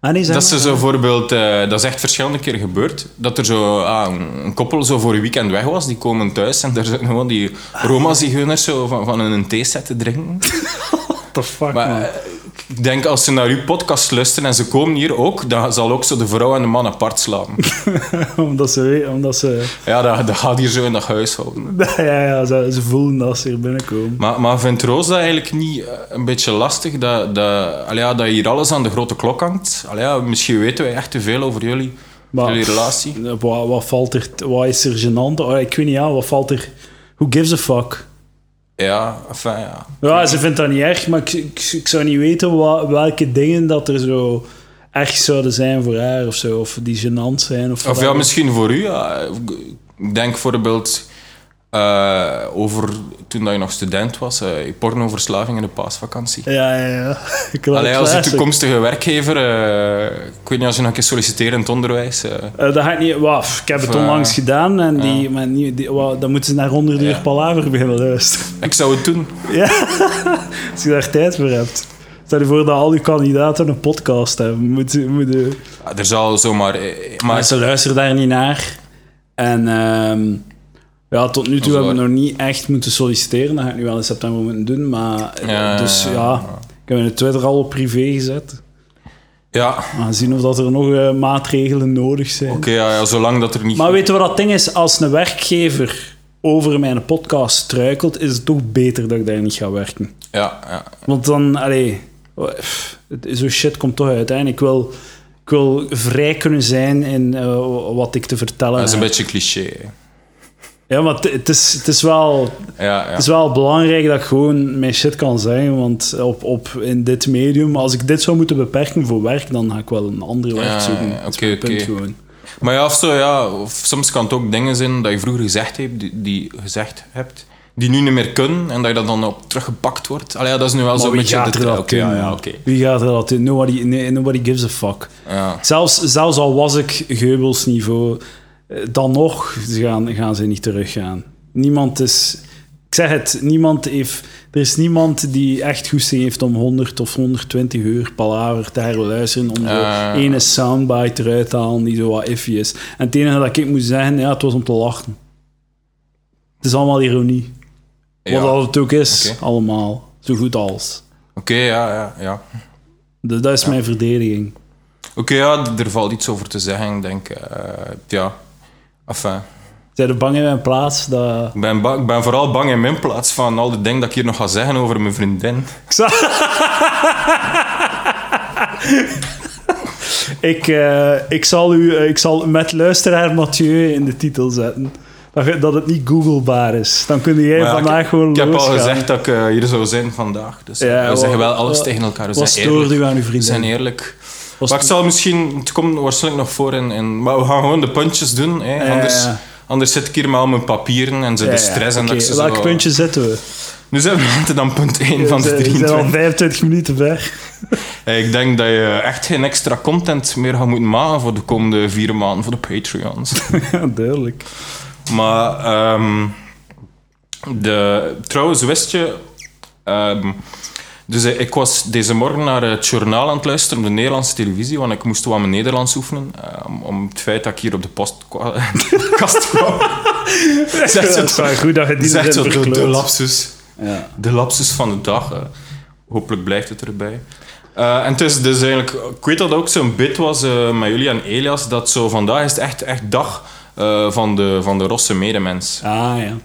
Ah, nee, Dat, ze zo bijvoorbeeld, eh, dat is echt verschillende keer gebeurd. Dat er zo ah, een- een koppel zo voor een weekend weg was, die komen thuis en daar zijn gewoon die Roma-zigeuners zo van, van een theeset te drinken. [LAUGHS] What the fuck, Maar man. Ik denk als ze naar uw podcast luisteren en ze komen hier ook, dan zal ook zo de vrouw en de man apart slapen. [LAUGHS] omdat ze... Omdat ze ja, dat, dat gaat hier zo in dat huishouden. [LAUGHS] ja, ja, ze, ze voelen dat ze hier binnenkomen. Maar, maar vindt Roos dat eigenlijk niet eh, een beetje lastig dat, dat, ja, dat hier alles aan de grote klok hangt? Ja, misschien weten wij echt te veel over jullie, Maar- jullie relatie. Wat, wat valt er... Wat is er gênant? Oh, ik weet niet, ja, wat valt er... Who gives a fuck? Ja, enfin, ja. Ja, ze vindt dat niet erg, maar ik, ik, ik zou niet weten wa- welke dingen dat er zo erg zouden zijn voor haar of zo. Of die gênant zijn. Of, Of ja, misschien voor u. Ja. Ik denk bijvoorbeeld eh, over toen dat je nog student was, je pornoverslaving in de paasvakantie. Ja, ja, ja. [LAUGHS] Ik wil Allee, het als je toekomstige werkgever, eh, ik weet niet als je nog een keer solliciteren in het onderwijs. dat ga ik niet... Waf, ik heb het onlangs gedaan en die, maar die, die, dan moeten ze naar 100 uur palaver beginnen luisteren. [LAUGHS] ik zou het doen. Ja, [LAUGHS] als je daar tijd voor hebt. Stel je voor dat al je kandidaten een podcast hebben. Moeten, moeten... Ja, er zal zomaar... Maar Maar ze luisteren daar niet naar. En ehm, ja, tot nu toe hebben we nog niet echt moeten solliciteren. Dat ga ik nu wel in september moeten doen. Maar eh, Ja, dus ja, ik heb mijn Twitter al op privé gezet. ja, We gaan zien of dat er nog eh, maatregelen nodig zijn. oké, ja, ja, zolang dat er niet... Maar weet je wat dat ding is? Als een werkgever over mijn podcast struikelt, is het toch beter dat ik daar niet ga werken. Ja, ja. Want dan, allee, het- zo shit komt toch uit. Hè? En ik wil, ik wil vrij kunnen zijn in eh, wat ik te vertellen dat is een heb. beetje cliché. hè. Ja, maar het- is, het, is wel, Ja, ja. het is wel belangrijk dat ik gewoon mijn shit kan zeggen. Want op, op, in dit medium, als ik dit zou moeten beperken voor werk, dan ga ik wel een andere werk zoeken. ja, oké, punt gewoon. Maar ja, of zo, ja, of soms kan het ook dingen zijn dat je vroeger gezegd hebt, die, die gezegd hebt, die nu niet meer kunnen en dat je dat dan op teruggepakt wordt. Allee, ja, dat is nu wel zo'n beetje... gaat de- doen? ja, oké. Wie gaat er dat doen? Nobody, nee, nobody gives a fuck. Ja. Zelfs, zelfs al was ik Geubels niveau, dan nog gaan, gaan ze niet teruggaan. Niemand is... Ik zeg het, niemand heeft... Er is niemand die echt goesting heeft om 100 of 120 uur palaver te herluisteren om zo Eh. ene soundbite eruit te halen die zo wat iffy is. En het enige dat ik moet zeggen, ja, het was om te lachen. Het is allemaal ironie. Ja. Wat het ook is, allemaal. Zo goed als. Oké, ja, ja, ja. Dus dat is mijn verdediging. Oké, ja, er valt iets over te zeggen, ik denk. eh, ja, enfin. Zijn er bang in mijn plaats dat... Ik ben, ik ben vooral bang in mijn plaats van al die dingen dat ik hier nog ga zeggen over mijn vriendin. Ik zal... ik, eh, ik, zal u, eh, ik zal met luisteraar Mathieu in de titel zetten. Dat, het niet googlebaar is. Dan kun jij ja, vandaag ik, gewoon ik heb al gezegd dat ik eh, hier zou zijn vandaag. Dus Ja, we zeggen wel alles tegen elkaar. We zijn eerlijk. u aan uw We zijn eerlijk. Was Maar ik zal misschien... Het komt waarschijnlijk nog voor. In, in, maar we gaan gewoon de puntjes doen. Hè. Anders, anders zit ik hier met al mijn papieren en ze de stress. En oké. dat ze Welk puntje zetten we? Nu zijn we aan punt 1 van de We zijn- we zijn al 23. 25 minuten ver. [LAUGHS] Eh, Ik denk dat je echt geen extra content meer gaat moeten maken voor de komende vier maanden voor de Patreons. [LAUGHS] ja, duidelijk. Maar ehm, de, trouwens, wist je. ehm, dus eh, ik was deze morgen naar het journaal aan het luisteren op de Nederlandse televisie, want ik moest wel mijn Nederlands oefenen. ehm, om het feit dat ik hier op de post kwa- [LAUGHS] kast kwam. [LAUGHS] Zegt het is wel goed dat je die Zegt zo de, de lapsus. Ja. De lapsus van de dag. eh. hopelijk blijft het erbij. Eh, en het is dus eigenlijk... Ik weet dat het ook zo'n bit was eh, met jullie en Elias, dat zo vandaag is het echt, echt dag eh, van, de, van de Rosse medemens. Ah, ja.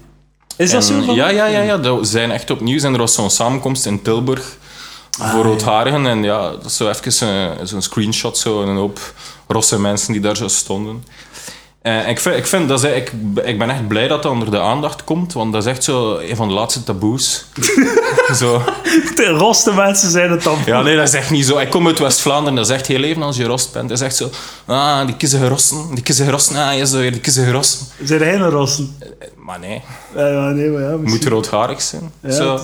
Is dat En zo? Van? Ja, ja, ja, ja. Dat zijn echt opnieuw. En er was zo'n samenkomst in Tilburg voor ja. roodharigen. En ja, dat is zo even zo'n zo'n screenshot, zo een hoop rosse mensen die daar zo stonden. En ik, vind, ik, vind dat is, ik, ik ben echt blij dat dat onder de aandacht komt, want dat is echt zo een van de laatste taboes. [LAUGHS] zo. De roste mensen zijn het dan. Ja, nee, dat is echt niet zo. Ik kom uit West-Vlaanderen, dat is echt heel even als je rost bent. Dat is echt zo, ah, die kiezen gerossen, die kiezen gerossen, ah, je zo weer, die kiezen gerossen. Zijn er geen rossen? Maar nee, Ja, nee, maar ja, moet roodharig zijn. Ja, zo. is.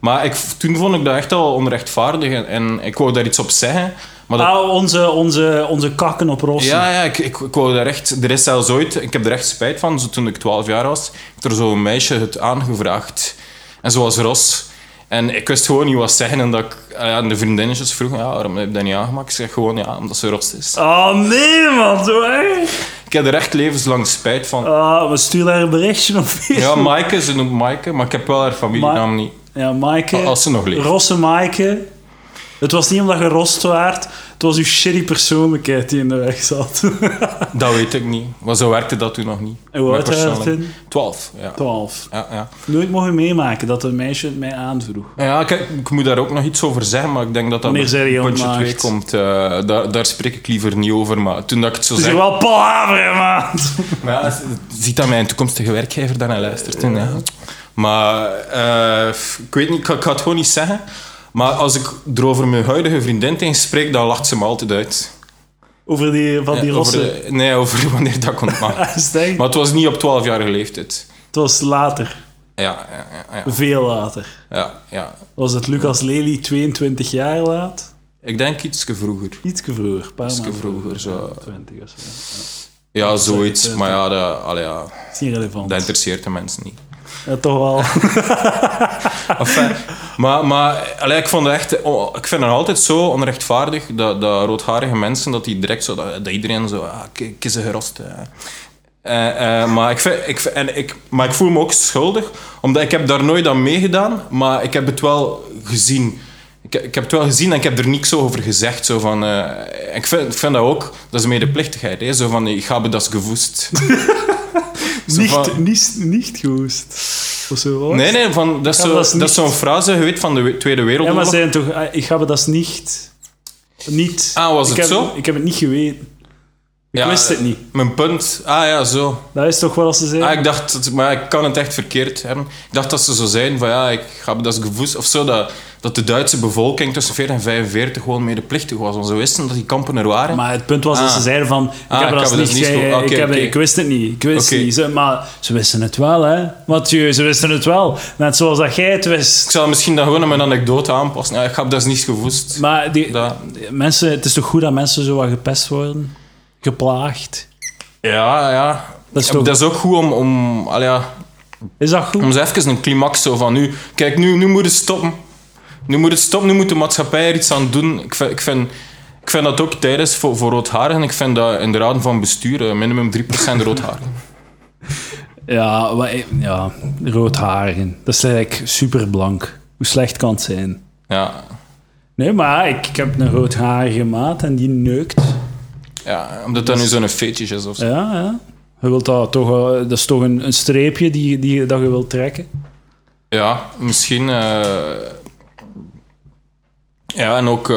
Maar ik, toen vond ik dat echt al onrechtvaardig en, en ik wou daar iets op zeggen. Maar dat, Ah, onze, onze, onze kakken op rossen. ja, ja ik, ik, ik wou daar echt... Er is zelfs ooit... Ik heb er echt spijt van. Zo, toen ik 12 jaar was, heeft er zo'n meisje het aangevraagd. En ze was ros. En ik wist gewoon niet wat zeggen. En dat ik, ah ja, de vriendinnetjes vroegen, ja, waarom heb je dat niet aangemaakt? Ik zeg gewoon, ja, omdat ze ros is. Oh nee, man, zo erg. Ik heb er echt levenslang spijt van. Ah, we sturen daar een berichtje op. Ja, Maaike, ze noemt Maaike, maar ik heb wel haar familienaam niet. Ja, Maaike. Als ze nog leeft. Rosse Maaike. Het was niet omdat je rost waard. Het was uw shitty persoonlijkheid die in de weg zat. [LAUGHS] Dat weet ik niet. Maar zo werkte dat toen nog niet. En hoe oud was je? 12, ja. 12. ja, ja. Nooit mogen meemaken dat een meisje het mij aanvroeg. Ja, ik, ik moet daar ook nog iets over zeggen, maar ik denk dat dat op puntje? 2 komt. eh, daar, daar spreek ik liever niet over, maar toen dat ik het zo Het is wel palaver, [LAUGHS] maat. Ja, ziet dat mijn toekomstige werkgever daarnaar luistert. ja. Maar eh, ik weet niet, ik ga het gewoon niet zeggen. Maar als ik erover mijn huidige vriendin tegen spreek, dan lacht ze me altijd uit. Over die, van die over de- nee, over [LAUGHS] wanneer dat komt. Maar, [LAUGHS] is het echt? maar het was niet op 12-jarige leeftijd. Het was later. Ja, ja, ja. ja, Veel later. ja, ja. Was het Lucas Lely 22 jaar laat? Ik denk iets vroeger. Ietske vroeger. Paar Ietske maanden vroeger, zo. 20 of zo. Ja, zoiets. Maar ja, dat, allee, ja, is niet relevant. dat interesseert de mensen niet. Ja, toch wel. [LAUGHS] Maar maar allee, ik, vond het echt, oh, ik vind het altijd zo onrechtvaardig dat, dat roodharige mensen, dat die direct zo, dat, iedereen zo, ah, kiezen gerost. eh. Eh, maar, ik vind, ik, en ik, maar ik voel me ook schuldig, omdat ik heb daar nooit aan meegedaan, maar ik heb het wel gezien. Ik, ik heb het wel gezien en ik heb er niks over gezegd. Zo van, eh, ik, vind, ik vind dat ook, dat is medeplichtigheid. Hè? Zo van, ik heb dat gewoest. [LAUGHS] Zo Niet, van- niet, niet goed. Of zo? Nee, nee, van, dat is Ja, zo- dat is dat zo'n frase, je weet, van de we- Tweede Ja, Wereldoorlog. maar zijn toch... ah, Ik heb dat niet... Niet... Ah, was ik het heb, zo? Ik heb het niet geweten. Ik Ja, wist het niet. Mijn punt. Ah ja, zo. Dat is toch wel als ze zeggen? Ah, ik dacht, dat- maar ik kan het echt verkeerd hebben. Ik dacht dat ze zo zijn van ja, ik heb dat gevoel of zo dat, dat de Duitse bevolking tussen 40 en 45 gewoon medeplichtig was. Want ze wisten dat die kampen er waren. Maar het punt was dat Ah. ze zeiden van... Ik Ah, heb ik dat heb niet... dat niet ik, heb, ik wist het niet. Ik wist niet. Ze, maar ze wisten het wel, hè. Mathieu, ze wisten het wel. Net zoals dat jij het wist. Ik zal misschien dan gewoon aan mijn anekdote aanpassen. Ja, ik heb dat niet gevoest. Maar die, Dat- die mensen, het is toch goed dat mensen zo wat gepest worden? Geplaagd? Ja, ja. Dat is is, toch- dat is ook goed om, om, allee, ja, Is dat goed? om zo even een climax zo van nu. Kijk, nu, nu moet het stoppen. Nu moet het stoppen, nu moet de maatschappij er iets aan doen. Ik vind, ik vind, ik vind dat ook tijdens voor, voor roodharigen. Ik vind dat in de raden van bestuur eh, minimum 3% roodharigen. [LAUGHS] Ja, maar, ja, roodharigen. Dat is eigenlijk superblank. Hoe slecht kan het zijn? Ja, Nee, maar ik, ik heb een roodharige maat en die neukt. Ja omdat dat nu zo'n fetish is of zo. Ja, ja. Je wilt dat, toch, dat is toch een, een streepje die, die, dat je wilt trekken? Ja, misschien... eh, ja, en ook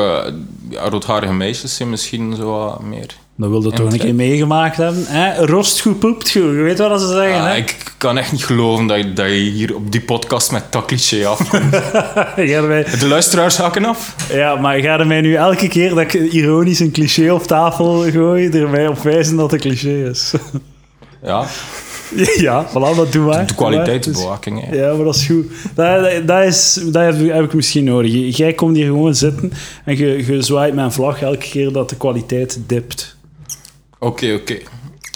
ja, roodharige meisjes zijn misschien zo wat meer Dan wil je toch een keer meegemaakt hebben. Hè? Rost goed, poept goed. Je weet wat ze zeggen, Ah, hè? ik kan echt niet geloven dat je, dat je hier op die podcast met dat cliché afkomt. [LAUGHS] Mij- De luisteraars hakken af. Ja, maar ga er mij nu elke keer dat ik ironisch een cliché op tafel gooi, er mij op wijzen dat het een cliché is. Ja, [LAUGHS] ja, voilà, dat doen wij. de kwaliteitsbewaking. hè. Ja, maar dat is goed. Dat, dat, dat is, dat heb, heb ik misschien nodig. Jij komt hier gewoon zitten en je, je zwaait mijn vlag elke keer dat de kwaliteit dipt. Oké, oké.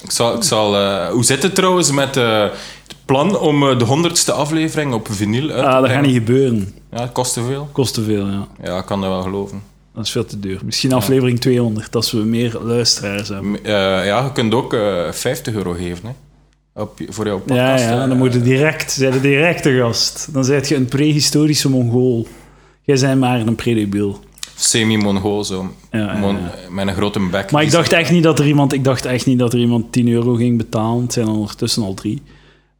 Ik zal... Ik zal eh, hoe zit het trouwens met eh, het plan om eh, de honderdste aflevering op vinyl uit te Ah, dat gaat brengen? niet gebeuren. Ja, het kost te veel. Kost te veel, ja. Ja, ik kan dat wel geloven. Dat is veel te duur. Misschien aflevering 200, als we meer luisteraars hebben. Ja, je kunt ook eh 50 euro geven hè, op, voor jouw podcast. Ja, ja, dan moet je direct, zij de directe gast. Dan zijt je een prehistorische Mongool. Jij bent maar een predebiel. Semi-Mongool, zo. Ja, ja, Mon- ja. Met een grote bek. Maar ik dacht echt niet dat er iemand, ik dacht echt niet dat er iemand 10 euro ging betalen. Het zijn er ondertussen al drie.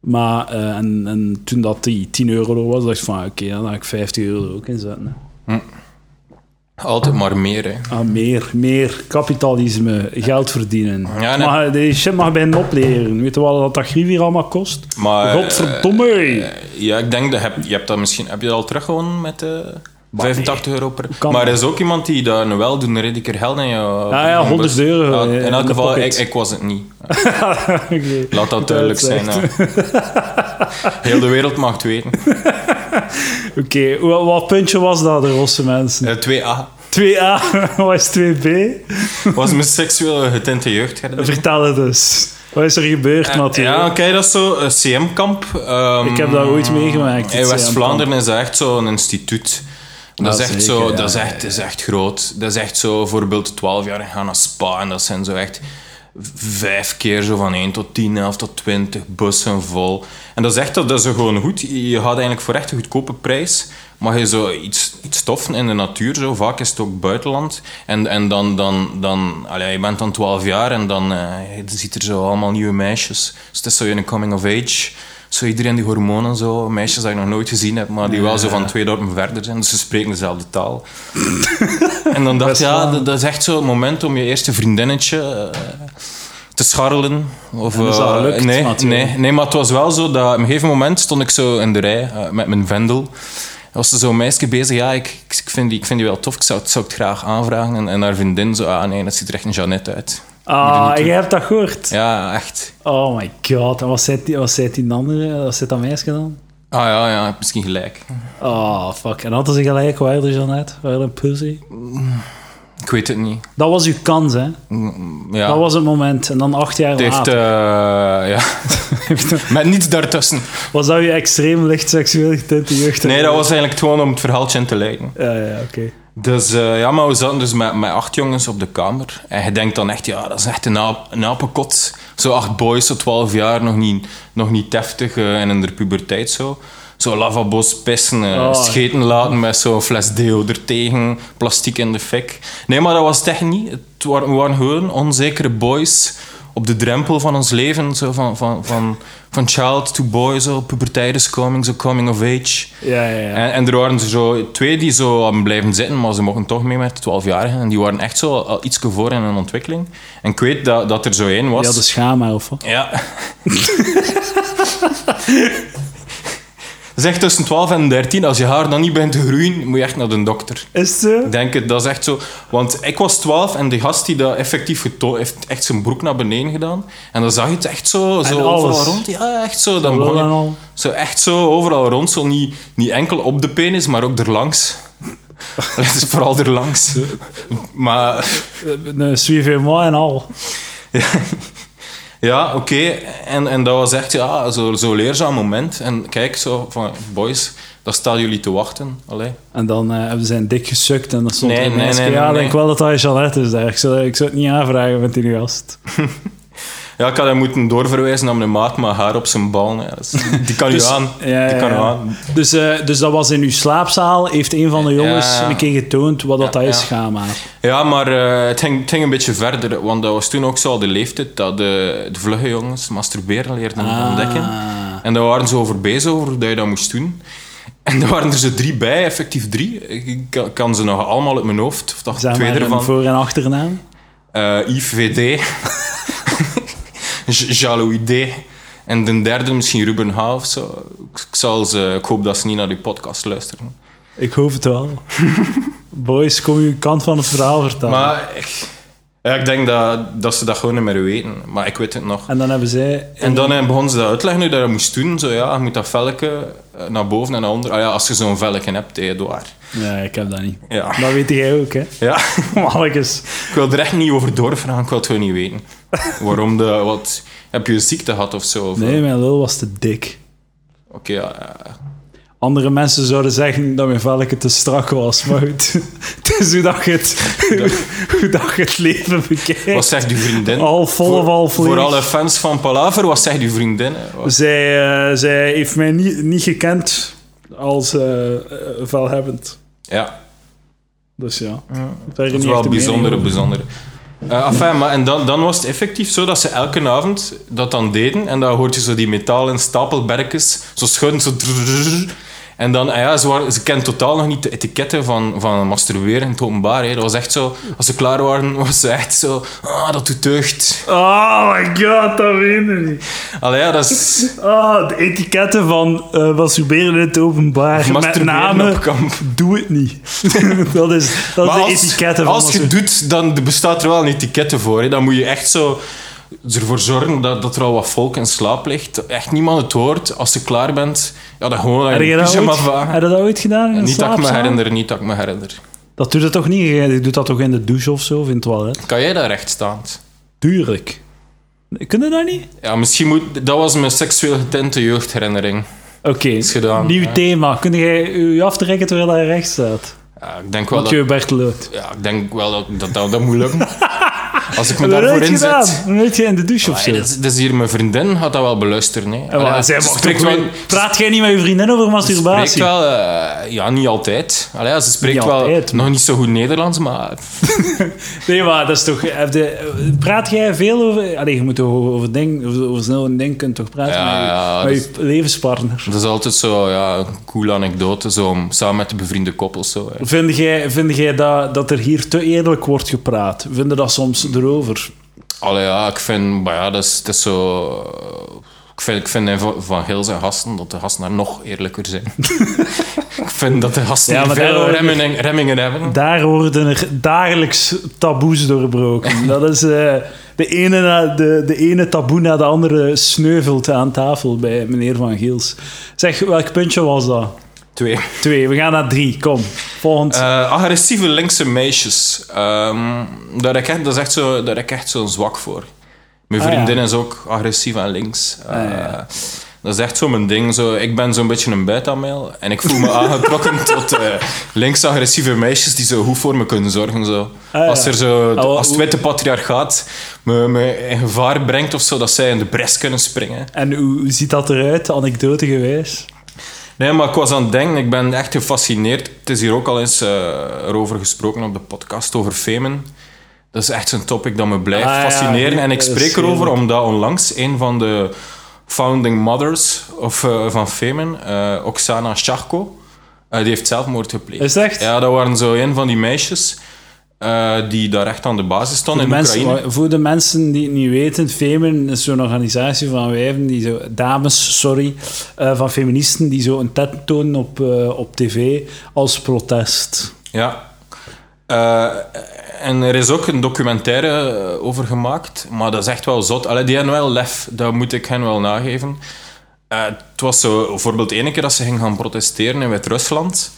Maar eh, en, en toen dat die 10 euro er was, dacht ik van oké, dan ga ik 50 euro er ook inzetten. Hè. Altijd maar meer, hè. Ah, meer, meer kapitalisme, geld verdienen. Ja, nee. maar die shit mag bij hen opleren. Weet je wat dat, dat grief hier allemaal kost? Maar, Godverdomme! eh, ja, ik denk dat heb, je hebt dat misschien... Heb je dat al teruggewonnen met eh 85 euro per... Kan maar er wel. is ook iemand die daar een weldoener redelijk keer geld in jou... Ja, ja, 100 euro, eh, in in elk geval, ik, ik was het niet. [LAUGHS] Laat dat duidelijk Dat zijn. [LAUGHS] Heel de wereld mag het weten. [LAUGHS] Oké, wat, wat puntje was dat, de rosse mensen? Eh, 2A 2A, wat is 2B? was mijn seksueel getinte jeugd. Vertel het eens. Wat is er gebeurd, Mathieu? Ja, kijk, dat is zo een CM-kamp. ehm, Ik heb dat ooit meegemaakt, In West-Vlaanderen is dat echt zo'n instituut. Dat, is echt zo, dat, is echt, is echt groot. Dat is echt zo, bijvoorbeeld 12 jaar gaan naar Spa en dat zijn zo echt vijf keer zo van 1 tot 10, 11 tot 20 bussen vol. En dat is echt dat is gewoon goed. Je gaat eigenlijk voor echt een goedkope prijs. Mag je zo iets, iets stoffen in de natuur, zo. vaak is het ook buitenland. En, en dan, dan, dan allee, je bent dan 12 jaar en dan eh, je ziet er zo allemaal nieuwe meisjes. Dus het is zo een coming of age. Zo iedereen die hormonen, zo. meisjes dat je nog nooit gezien hebt, maar die wel zo van twee dorpen verder zijn. Dus ze spreken dezelfde taal. [LAUGHS] en dan dacht ik, ja, dat, dat is echt zo het moment om je eerste vriendinnetje eh, te scharrelen. Of, is dat eh, gelukt, nee, nee, nee, maar het was wel zo dat op een gegeven moment stond ik zo in de rij eh, met mijn vendel. Was er zo'n meisje bezig, ja, ik, ik, vind die, ik vind die wel tof, ik zou, het- zou het graag aanvragen. En, en haar vriendin zo, ah nee, dat ziet er echt een Jeannette uit. Ah, jij hebt dat gehoord? Ja, echt. Oh my god. En wat zei die, wat zei die andere? Wat zei dat meisje dan? Ah ja, ja, je misschien gelijk. Oh, fuck. En hadden ze gelijk, waar de Jeannette? Waar een pussy? Ik weet het niet. Dat was uw kans, hè? Mm, Ja. Dat was het moment. En dan acht jaar Het heeft, later. eh, ja. [LAUGHS] Met niets daartussen. Was dat je extreem licht seksueel getinte jeugd? Nee, dat was eigenlijk gewoon om het verhaaltje in te leiden. Ja, ja, oké. Dus eh, ja, maar we zaten dus met, met acht jongens op de kamer. En je denkt dan echt, ja, dat is echt een, aap, een apenkot. Zo acht boys, zo twaalf jaar, nog niet, nog niet deftig eh, en in de puberteit zo. Zo lavabo's pissen, Oh. scheten laten met zo'n fles deo er tegen, plastiek in de fik. Nee, maar dat was het echt niet. Het waren, we waren gewoon onzekere boys op de drempel van ons leven. Zo van, van, van, van child to boy, zo puberteit is coming, zo coming of age. Ja, ja, ja. En, en er waren er zo twee die zo hadden blijven zitten, maar ze mochten toch mee met de 12-jarigen. En die waren echt zo al iets voor in hun ontwikkeling. En ik weet dat, dat er zo één was. Ja, de wat? Ja. [LAUGHS] Zeg tussen 12 en 13, als je haar dan niet bent te groeien, moet je echt naar de dokter. Is zo? Ik denk het, dat is echt zo. Want ik was 12 en de gast die dat effectief getoond heeft, echt zijn broek naar beneden gedaan. En dan zag je het echt zo, zo alles. overal rond. Ja, echt zo. Dan begon je, zo echt zo overal rond. Zo niet, niet enkel op de penis, maar ook erlangs. [LAUGHS] Het is vooral erlangs. Maar Een suivez-moi en al. ja, oké. En, en dat was echt ja, zo'n zo leerzaam moment. En kijk, zo van, boys, daar staan jullie te wachten. Allee. En dan eh, hebben ze een dik gesukt en dan stond Nee, er nee, Ja, nee, ik denk wel dat dat Jeannette is daar. Ik zou, ik zou het niet aanvragen met die gast. [LAUGHS] Ja, ik had hem moeten doorverwijzen naar mijn maat, maar haar op zijn bal. Ja, [LAUGHS] die kan Dus- u aan. ja, die kan u aan. Dus, eh, dus dat was in uw slaapzaal. Heeft een van de jongens een keer getoond wat dat, is, ja. schaamhaar. Ja, maar eh, het, ging, het ging een beetje verder, want dat was toen ook zo al de leeftijd dat de, de vlugge jongens masturberen leerden Ah. ontdekken. En daar waren ze over bezig, over dat je dat moest doen. En daar waren er zo drie bij, effectief drie. Ik kan, ze nog allemaal uit mijn hoofd, of toch twee maar ervan. voor- en achternaam. eh Yves [LAUGHS] VD, J- Jaloux D. En de derde misschien Ruben H. of zo. Ik, zal ze, ik hoop dat ze niet naar die podcast luisteren. Ik hoop het wel. [LAUGHS] Boys, kom je kant van het verhaal vertellen. Maar ik, ja, ik denk dat, dat ze dat gewoon niet meer weten. Maar ik weet het nog. En dan hebben zij... En dan begonnen ze dat uitleggen hoe dat je moest doen. Zo, ja, je moet dat velke eh, naar boven en naar onder. Ah ja, als je zo'n velke hebt, hè, Ja, ik heb dat niet. Ja. Dat weet jij ook, hè. ja. [LAUGHS] Mannetjes. Ik wil er echt niet over doorvragen, ik wil het gewoon niet weten. Waarom de... Wat, heb je een ziekte gehad of zo? Of, Nee, mijn lul was te dik. Oké, ja, ja. Andere mensen zouden zeggen dat mijn velke te strak was, maar goed. [LAUGHS] Het is hoe dat je het, [LAUGHS] hoe dat je het leven bekijkt. Wat zegt uw vriendin? Al vol of al Voor alle fans van Palaver, wat zegt uw vriendin? Wat- Zij, eh, zij heeft mij niet, niet gekend als eh, velhebbend. Ja, Dus ja. dat is wel bijzondere, bijzonder. bijzondere. Eh enfin, maar en dan, dan was het effectief zo dat ze elke avond dat dan deden. En dan hoort je zo die metalen stapelberkjes, zo schudden, zo... drrrr. En dan, ah ja, ze, waren, ze kenden totaal nog niet de etiketten van, van masturberen in het openbaar. Hè. Dat was echt zo, als ze klaar waren, [LAUGHS] was ze echt zo... Ah, dat doet deugd. Oh my god, dat weet ik niet. Allee, ja, dat is... Ah, de etiketten van eh masturberen in het openbaar. Met name, doe het niet. [LAUGHS] dat is, dat is de als, etiketten van als je doet, dan bestaat er wel een etiketten voor. Hè. Dan moet je echt zo ervoor zorgen dat, dat er al wat volk in slaap ligt. Echt niemand het hoort. Als je klaar bent, ja, dan gewoon Heb naar je dat pyjama heb je dat ooit gedaan een Niet dat ik me herinner, niet dat ik me herinner. Dat doet het toch niet? Je doet dat toch in de douche of zo, of in het toilet? Kan jij daar rechtstaand? Tuurlijk. Kun je dat niet? Ja, misschien moet... Dat was mijn seksueel getinte jeugdherinnering. Oké, nieuw ja. thema. Kun jij je aftrekken terwijl hij recht staat? Ja, ik denk wel Wat dat... je Bert loopt. Ja, ik denk wel dat dat, dat, dat moet lukken. [LAUGHS] Als ik me daarvoor inzet... Weet je in de douche of zo? dat, is, dat is hier mijn vriendin, gaat dat wel beluisteren. Hè. Allee, zij spreekt wel... Praat jij niet met je vriendin over masturbatie? spreekt wel, eh, ja, niet altijd. Allee, ze spreekt Niet wel altijd, nog niet zo goed Nederlands, maar [LAUGHS] Nee, maar dat is toch... heb de- praat jij veel over... Allee, je moet over, over, ding, over, over snel dingen kunnen toch praten Ja, met, je, ja, met dat je levenspartner. dat is altijd zo ja, een coole anekdote, zo, om- samen met de bevriende koppels. Zo, hè. Vind jij, vind jij dat, dat er hier te eerlijk wordt gepraat? Vind je dat soms erover? Allee, ja, ik vind, maar ja, dat is, dat is zo... eh, Ik vind, ik vind van, heel zijn gasten dat de gasten daar nog eerlijker zijn. [LAUGHS] ik vind dat de gasten Ja, maar veel daar- remmingen, remmingen hebben. Daar worden er dagelijks taboes doorbroken. [LAUGHS] Dat is eh, de, ene na, de, de ene taboe na de andere sneuvelt aan tafel bij meneer Van Giels. Zeg, welk puntje was dat? Twee. Twee, we gaan naar drie. Kom, volgend. Eh, agressieve linkse meisjes. Ehm, daar, heb ik echt, dat is echt zo, daar heb ik echt zo'n zwak voor. Mijn Ah, vriendin ja. is ook agressief en links. Eh, Ah, ja. Dat is echt zo mijn ding. Zo, ik ben zo'n beetje een beta-mail. En ik voel me [LAUGHS] aangetrokken tot eh links-agressieve meisjes die zo goed voor me kunnen zorgen. Zo. Ah, ja. Als, er zo, als het witte patriarchaat me, me in gevaar brengt of zo, dat zij in de bres kunnen springen. En hoe, hoe ziet dat eruit, anekdote gewijs? Nee, maar ik was aan het denken, ik ben echt gefascineerd. Het is hier ook al eens eh, erover gesproken op de podcast over Femen. Dat is echt zo'n topic dat me blijft Ah, ja, fascineren. en ik spreek erover omdat onlangs een van de founding mothers of, eh, van Femen, eh, Oksana Shachko, die heeft zelfmoord gepleegd. Is echt? Ja, dat waren zo een van die meisjes eh, die daar echt aan de basis stonden de in mensen, Oekraïne. voor de mensen die het niet weten, Femen is zo'n organisatie van wijven, die zo, dames, sorry, eh, van feministen, die zo een tet tonen op, eh, op tv als protest. Ja. En er is ook een documentaire over gemaakt, maar dat is echt wel zot. Allee, die hebben wel lef, dat moet ik hen wel nageven. Het was zo, bijvoorbeeld ene keer dat ze gingen gaan protesteren in Wit-Rusland.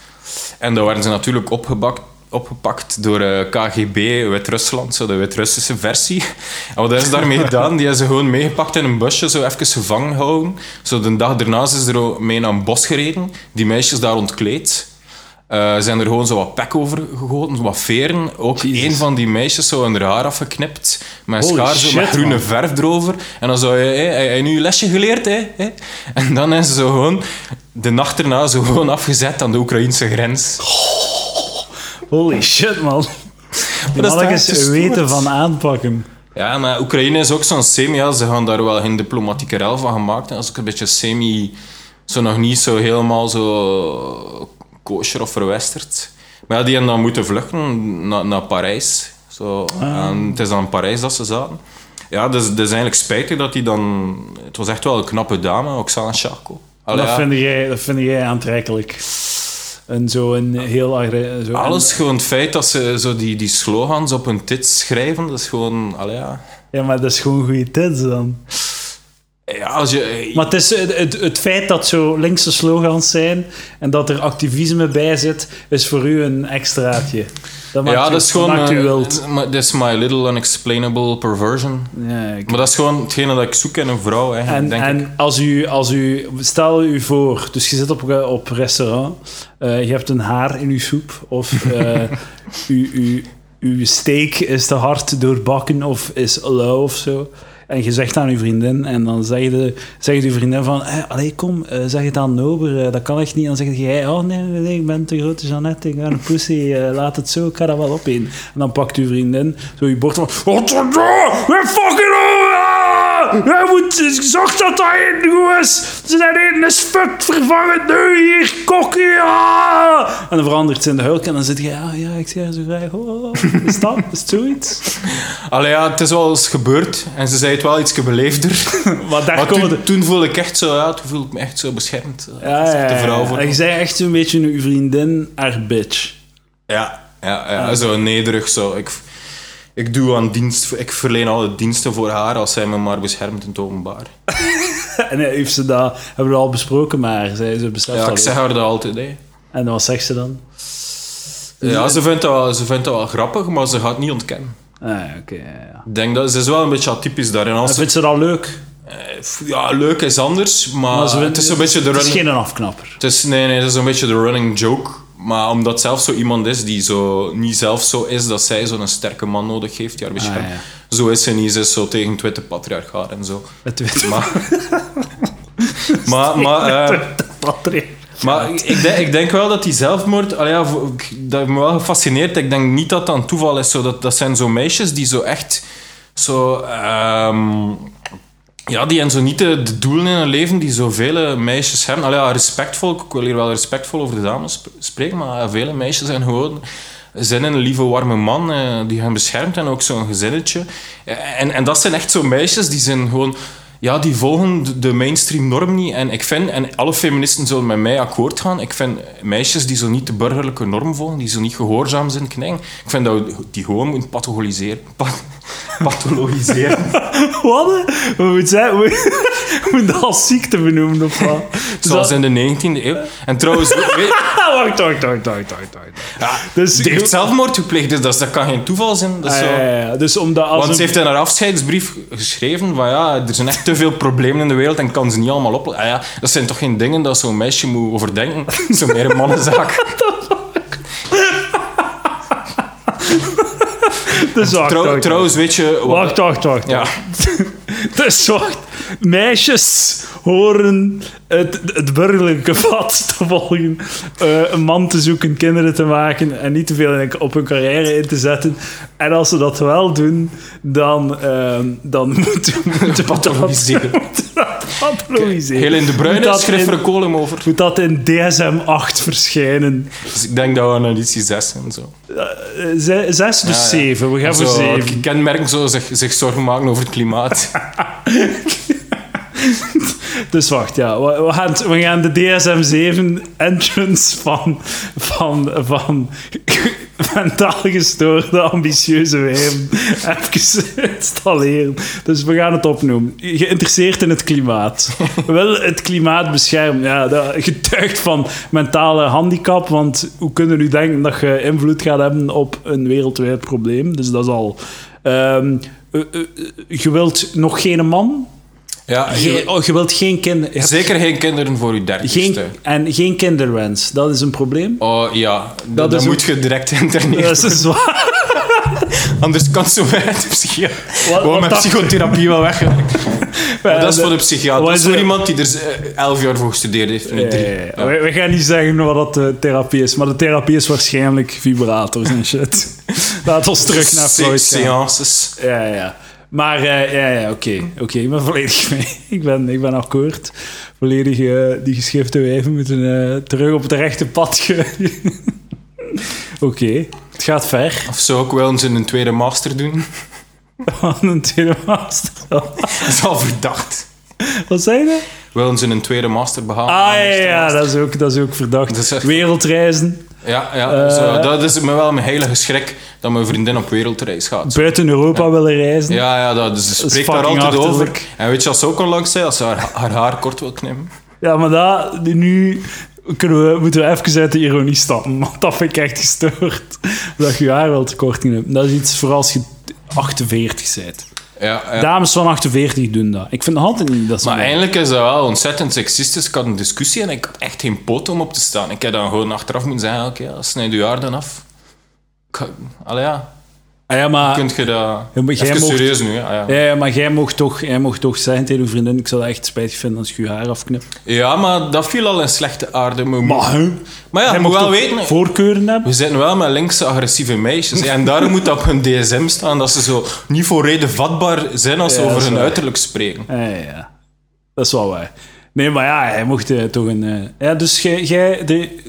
En daar werden ze natuurlijk opgebakt, opgepakt door eh, KGB Wit-Rusland, zo de Wit-Russische versie. En wat hebben ze daarmee [LAUGHS] gedaan? Die hebben ze gewoon meegepakt in een busje, zo even gevangen gehouden. Zo de dag daarna ze er mee naar een bos gereden, die meisjes daar ontkleed. Eh, zijn er gewoon zo wat pek over gegoten, zo wat veren. Ook een van die meisjes zo hun haar afgeknipt. Met Holy schaar zo shit, met groene man. verf erover. En dan zou je, hé, heb je nu je lesje geleerd? Hè? Hé? En dan is ze zo gewoon de nacht erna zo gewoon afgezet aan de Oekraïnse grens. Holy shit, man. Die Dat is mannetjes weten van aanpakken. Ja, maar Oekraïne is ook zo'n semi. Ja, ze gaan daar wel geen diplomatieke rel van gemaakt. Dat is ook een beetje semi... Zo nog niet zo helemaal zo kosher of verwesterd. Maar ja, die hebben dan moeten vluchten naar, naar Parijs. Zo. En het is dan in Parijs dat ze zaten. Ja, dus het is eigenlijk spijtig dat hij dan... Het was echt wel een knappe dame, Oksana Shako. Allee, dat, ja. vind jij, dat vind jij aantrekkelijk. En zo een heel... agre- Zo Alles, gewoon het feit dat ze zo die, die slogans op hun tits schrijven, dat is gewoon... Allee, ja. Ja, maar dat is gewoon goede tits dan. Ja, als je... Maar het, is het, het, feit dat zo linkse slogans zijn en dat er activisme bij zit, is voor u een extraatje. Dat maakt ja, u, dat is gewoon... maakt u eh, wild. is my little unexplainable perversion. Ja, ik- Maar dat is gewoon hetgene dat ik zoek in een vrouw, eigenlijk, En, denk ik. en als, u, als u, stel u voor, dus je zit op, op restaurant, eh, je hebt een haar in uw soep, of [LAUGHS] eh uw, uw, uw steak is te hard doorbakken of is lauw of zo. En je zegt aan uw vriendin, en dan zeg je, zegt uw vriendin van, hey, allee, kom, eh, zeg het aan Nober, eh, dat kan echt niet. Dan zeg je, oh nee, nee, ik ben te grote Jeannette, ik ben een pussy, eh, laat het zo, ik ga dat wel opeten. En dan pakt uw vriendin zo je bord van, dat? Wat fucking Hij moet, zorg dat dat eten goed is. Zijn eten is fucked, vervang het nu hier, kokkie. ah. En dan verandert ze in de hulk en dan zit je, ja, ja, ik zie haar zo graag. Oh, is dat? Is het zoiets? [LAUGHS] Allee, ja, het is wel eens gebeurd. En ze zei het wel iets beleefder. [LAUGHS] Maar daar Maar komen toen, de... toen voelde ik echt zo... Ja, toen voelde ik me echt zo beschermd. Ja, is ja, echt de ja, vrouw ja. voor En je zei echt zo'n beetje uw vriendin, haar bitch. Ja, ja, ja zo nederig. Zo. Ik, ik doe aan dienst... Ik verleen alle diensten voor haar als zij me maar beschermt in het openbaar. [LAUGHS] En heeft ze dat, hebben we dat al besproken, maar zij ze beseft Ja, ik zeg haar dat altijd. Hè. En wat zegt ze dan? Ja, ze vindt, dat wel, ze vindt dat wel grappig, maar ze gaat het niet ontkennen. Ah, oké, ja, ja. Ik denk dat ze is wel een beetje atypisch daarin. En Als ze, vindt ze dat leuk? ja, leuk is anders, maar, Maar ze vindt- het is een beetje de Het is running... geen afknapper. Het is, nee, nee, het is een beetje de running joke. Maar omdat zelf zo iemand is die zo niet zelf zo is dat zij zo'n sterke man nodig heeft die haar beschermt. Ah, ja. Zo is ze niet. Ze is zo tegen het witte patriarchaat en zo. Het weet Maar... [LAUGHS] maar, maar, eh, maar ik, denk, ik denk wel dat die zelfmoord... Allee, ja, dat heeft me wel gefascineerd. Ik denk niet dat dat een toeval is. Zo, dat, dat zijn zo meisjes die zo echt... Zo... ehm, ja, die hebben zo niet de, doelen in hun leven die zo vele meisjes hebben. Allee, ja, respectvol, ik wil hier wel respectvol over de dames sp- spreken, maar ja, vele meisjes zijn gewoon zijn een lieve, warme man eh, die hen beschermt en ook zo'n gezinnetje. Eh, En, en dat zijn echt zo meisjes die zijn gewoon... Ja, die volgen de- mainstream norm niet. En ik vind, en alle feministen zullen met mij akkoord gaan, ik vind meisjes die zo niet de burgerlijke norm volgen, die zo niet gehoorzaam zijn, knijgen, ik vind dat die gewoon moeten pathologiseren. Pa- [LAUGHS] pathologiseren. [LAUGHS] Wat? We moeten zeggen, [LAUGHS] moeten dat als ziekte benoemen of wat? Zoals Dat- in de 19e eeuw. En trouwens, weet- [LAUGHS] wacht, wacht, wacht, wacht, wacht, wacht. ja, Dus- die heeft zelfmoord gepleegd, dus dat, dat kan geen toeval zijn. Dat Ah, zo. ja. Dus omdat als Want een- ze heeft in haar afscheidsbrief geschreven van ja, er zijn echt te veel problemen in de wereld en kan ze niet allemaal oplossen. Ah ja, dat zijn toch geen dingen dat zo'n meisje moet overdenken? [LAUGHS] Zo meer een mannenzaak. Dus wacht, Trouw- wacht, trouwens, weet je... wat- Wacht, wacht, wacht. Ja. Dus wacht. Meisjes horen het, het burgerlijke [LAUGHS] vat te volgen. eh, een man te zoeken, kinderen te maken en niet te veel in- op hun carrière in te zetten. En als ze dat wel doen, dan, ehm, dan [LAUGHS] moeten [LAUGHS] moet we pathologiseren. pathologiseren. Helene de Bruyne dat schreef in- er een column over. Moet dat in DSM 8 verschijnen? Dus ik denk dat we aan editie 6 zijn. Zo. Eh, ze- zes, dus Ja, ja. zeven. We gaan voor Zo, zeven. Kenmerken zo zich, zich zorgen maken over het klimaat. Dus wacht, ja. We, gaan, de DSM-7 entrance van, van, van mentaal gestoorde, ambitieuze wijven even installeren. Dus we gaan het opnoemen. Geïnteresseerd in het klimaat. Wil het klimaat beschermen. Ja, dat getuigt van mentale handicap, want hoe kunnen u denken dat je invloed gaat hebben op een wereldwijd probleem? Dus dat is al... Ehm, eh, eh, je wilt nog geen man? Ja, Geen, oh, je wilt geen kinderen. zeker geen kinderen voor je dertigste. En geen kinderwens. Dat is een probleem. Oh ja, dat, moet je direct interneren. [LAUGHS] Dat is zwaar. [LAUGHS] Anders kan zo uit de psychiater. Gewoon met psychotherapie wel weg. [LAUGHS] Maar dat is voor de psychiater. Dat is voor iemand die er eh, elf jaar voor gestudeerd heeft. Niet drie. Ja. We, we gaan niet zeggen wat dat de therapie is, maar de therapie is waarschijnlijk vibrators en shit. Laat ons terug naar Freud gaan. Seances. Ja, ja. Maar eh, ja, ja oké. Oké, ik ben volledig [LAUGHS] mee. Ik ben, ik ben akkoord. Volledig eh, die geschifte wijven moeten eh, terug op het rechte pad. [LAUGHS] ge- Oké, gaat ver. Of zou ik wel eens een tweede master doen? Van [LAUGHS] een tweede master. Dat is al verdacht. Wat zei je? Eens in een tweede master behalen. Ah ja, dat is ook, dat is ook verdacht. Echt- Wereldreizen. Ja, ja Eh, zo, dat is me wel mijn heilige schrik dat mijn vriendin op wereldreis gaat. Buiten Europa willen reizen. Ja, ja, dat, dus ze spreekt daar altijd over. En weet je wat ze ook onlangs zei? Als ze haar, haar haar kort wil knippen. Ja, maar dat, nu kunnen we, moeten we even uit de ironie stappen. Want dat vind ik echt gestoord. Dat je haar wel te kort hebt. Dat is iets voor als je 48 bent. Ja, ja. Dames van 48 doen dat. Ik vind nog altijd niet dat ze... Maar eigenlijk is dat wel ontzettend seksistisch. Ik had een discussie en ik had echt geen pot om op te staan. Ik heb dan gewoon achteraf moeten zeggen, oké, ja, snijd je haar dan af. Ik Allee, ja. Ah, ja, maar, Kunt je dat... Jij mocht- serieus nu. Ah, ja. maar jij mocht, toch, jij mocht toch zeggen tegen je vriendin... Ik zou dat echt spijtig vinden als je je haar afknipt. Ja, maar dat viel al in slechte aarde. Maar, Maar, ja, je moet wel weten... voorkeuren hebben? We zitten wel met linkse agressieve meisjes. En daarom moet dat op hun dsm staan. Dat ze zo niet voor reden vatbaar zijn als ze Ja, over hun waar. uiterlijk spreken. Ja, ja, ja. Dat is wel waar. Nee, maar ja, hij mocht eh, toch een... eh, Ja, dus jij,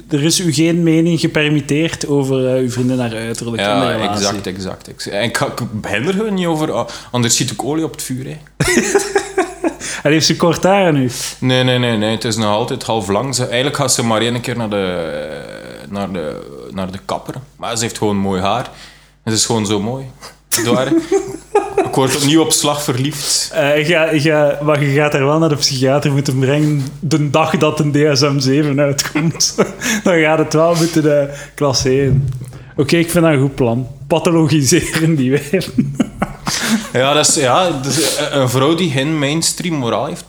er is u geen mening gepermitteerd over eh, uw vriendin haar uiterlijk Ja, exact, exact. Ik, en ik, ik begin er niet over. ah, Anders schiet ik olie op het vuur. Hè. [LAUGHS] En heeft ze kort haar nu? Nee, nee, nee, nee. Het is nog altijd half lang. Ze, eigenlijk gaat ze maar één keer naar de, naar, de, naar de kapper. Maar ze heeft gewoon mooi haar. En ze is gewoon zo mooi. Ik word opnieuw op slag verliefd. Eh, ik ga, ga, maar je gaat haar wel naar de psychiater moeten brengen de dag dat een DSM-7 uitkomt. [LAUGHS] Dan gaat het wel moeten uh, klasseren. Oké, ik vind dat een goed plan. Pathologiseren die weer. [LAUGHS] Ja, dat is, ja dus een vrouw die geen mainstream moraal heeft.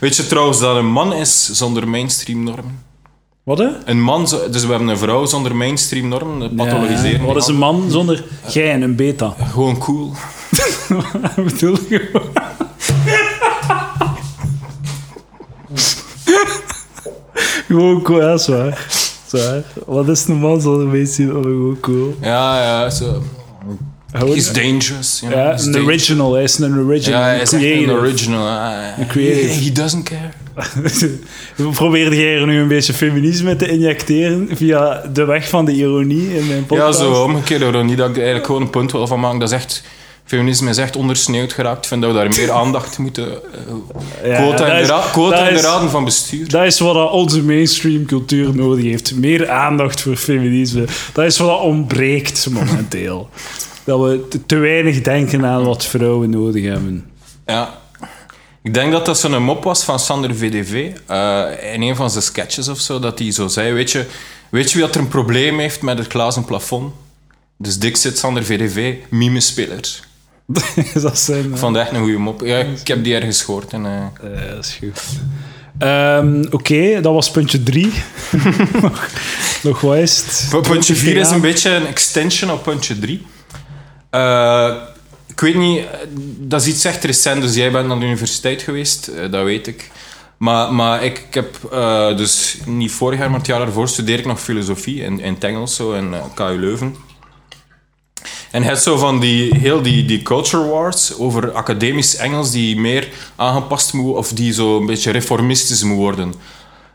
Weet je trouwens dat een man is zonder mainstream normen? Wat hè? Een man, dus we hebben een vrouw zonder mainstream normen, pathologiseren. Ja, wat is een man zonder gij en een beta? Gewoon cool. [LAUGHS] Wat bedoel je? Gewoon cool, ja, dat is waar. Dat is waar. Wat is een man zonder mainstream? Oh, gewoon cool. Ja, ja, zo. He's dangerous. You know? Ja, He's een dangerous. original. Hij is een original. Ja, hij een is een original. Creative. He, he doesn't care. [LAUGHS] Probeerde jij er nu een beetje feminisme te injecteren via de weg van de ironie in mijn Ja, podcast? zo omgekeerd hoor. Niet dat ik eigenlijk gewoon een punt wil van maken. Dat is echt... Feminisme is echt ondersneeuwd geraakt. Ik vind dat we daar meer [LAUGHS] aandacht moeten... Ja, quota in de, is- quota in de raden van bestuur. Dat is wat onze mainstream cultuur nodig heeft. Meer aandacht voor feminisme. Dat is wat ontbreekt momenteel. [LAUGHS] dat we te weinig denken aan wat vrouwen nodig hebben. Ja. Ik denk dat dat zo'n mop was van Sander VDV. eh, in een van zijn sketches of zo. Dat hij zo zei, weet je, weet je wie dat er een probleem heeft met het glazen plafond? Dus dik zit Sander VDV, mimespeler. [LAUGHS] dat zijn... Ik vond dat echt een goede mop. Ja, ik heb die ergens gehoord. En, eh, Eh, dat is goed. Ehm, Oké, dat was puntje 3. [LAUGHS] nog, nog wat is het? Puntje 4 is een beetje een extension op puntje 3. Ik weet niet, dat is iets echt recent, dus jij bent naar de universiteit geweest, eh, dat weet ik. Maar, maar ik, heb eh, dus niet vorig jaar, maar het jaar ervoor studeer ik nog filosofie in, Engels, zo, in eh, KU Leuven. En het zo van die, heel die, die culture wars over academisch Engels die meer aangepast moet, of die zo een beetje reformistisch moet worden.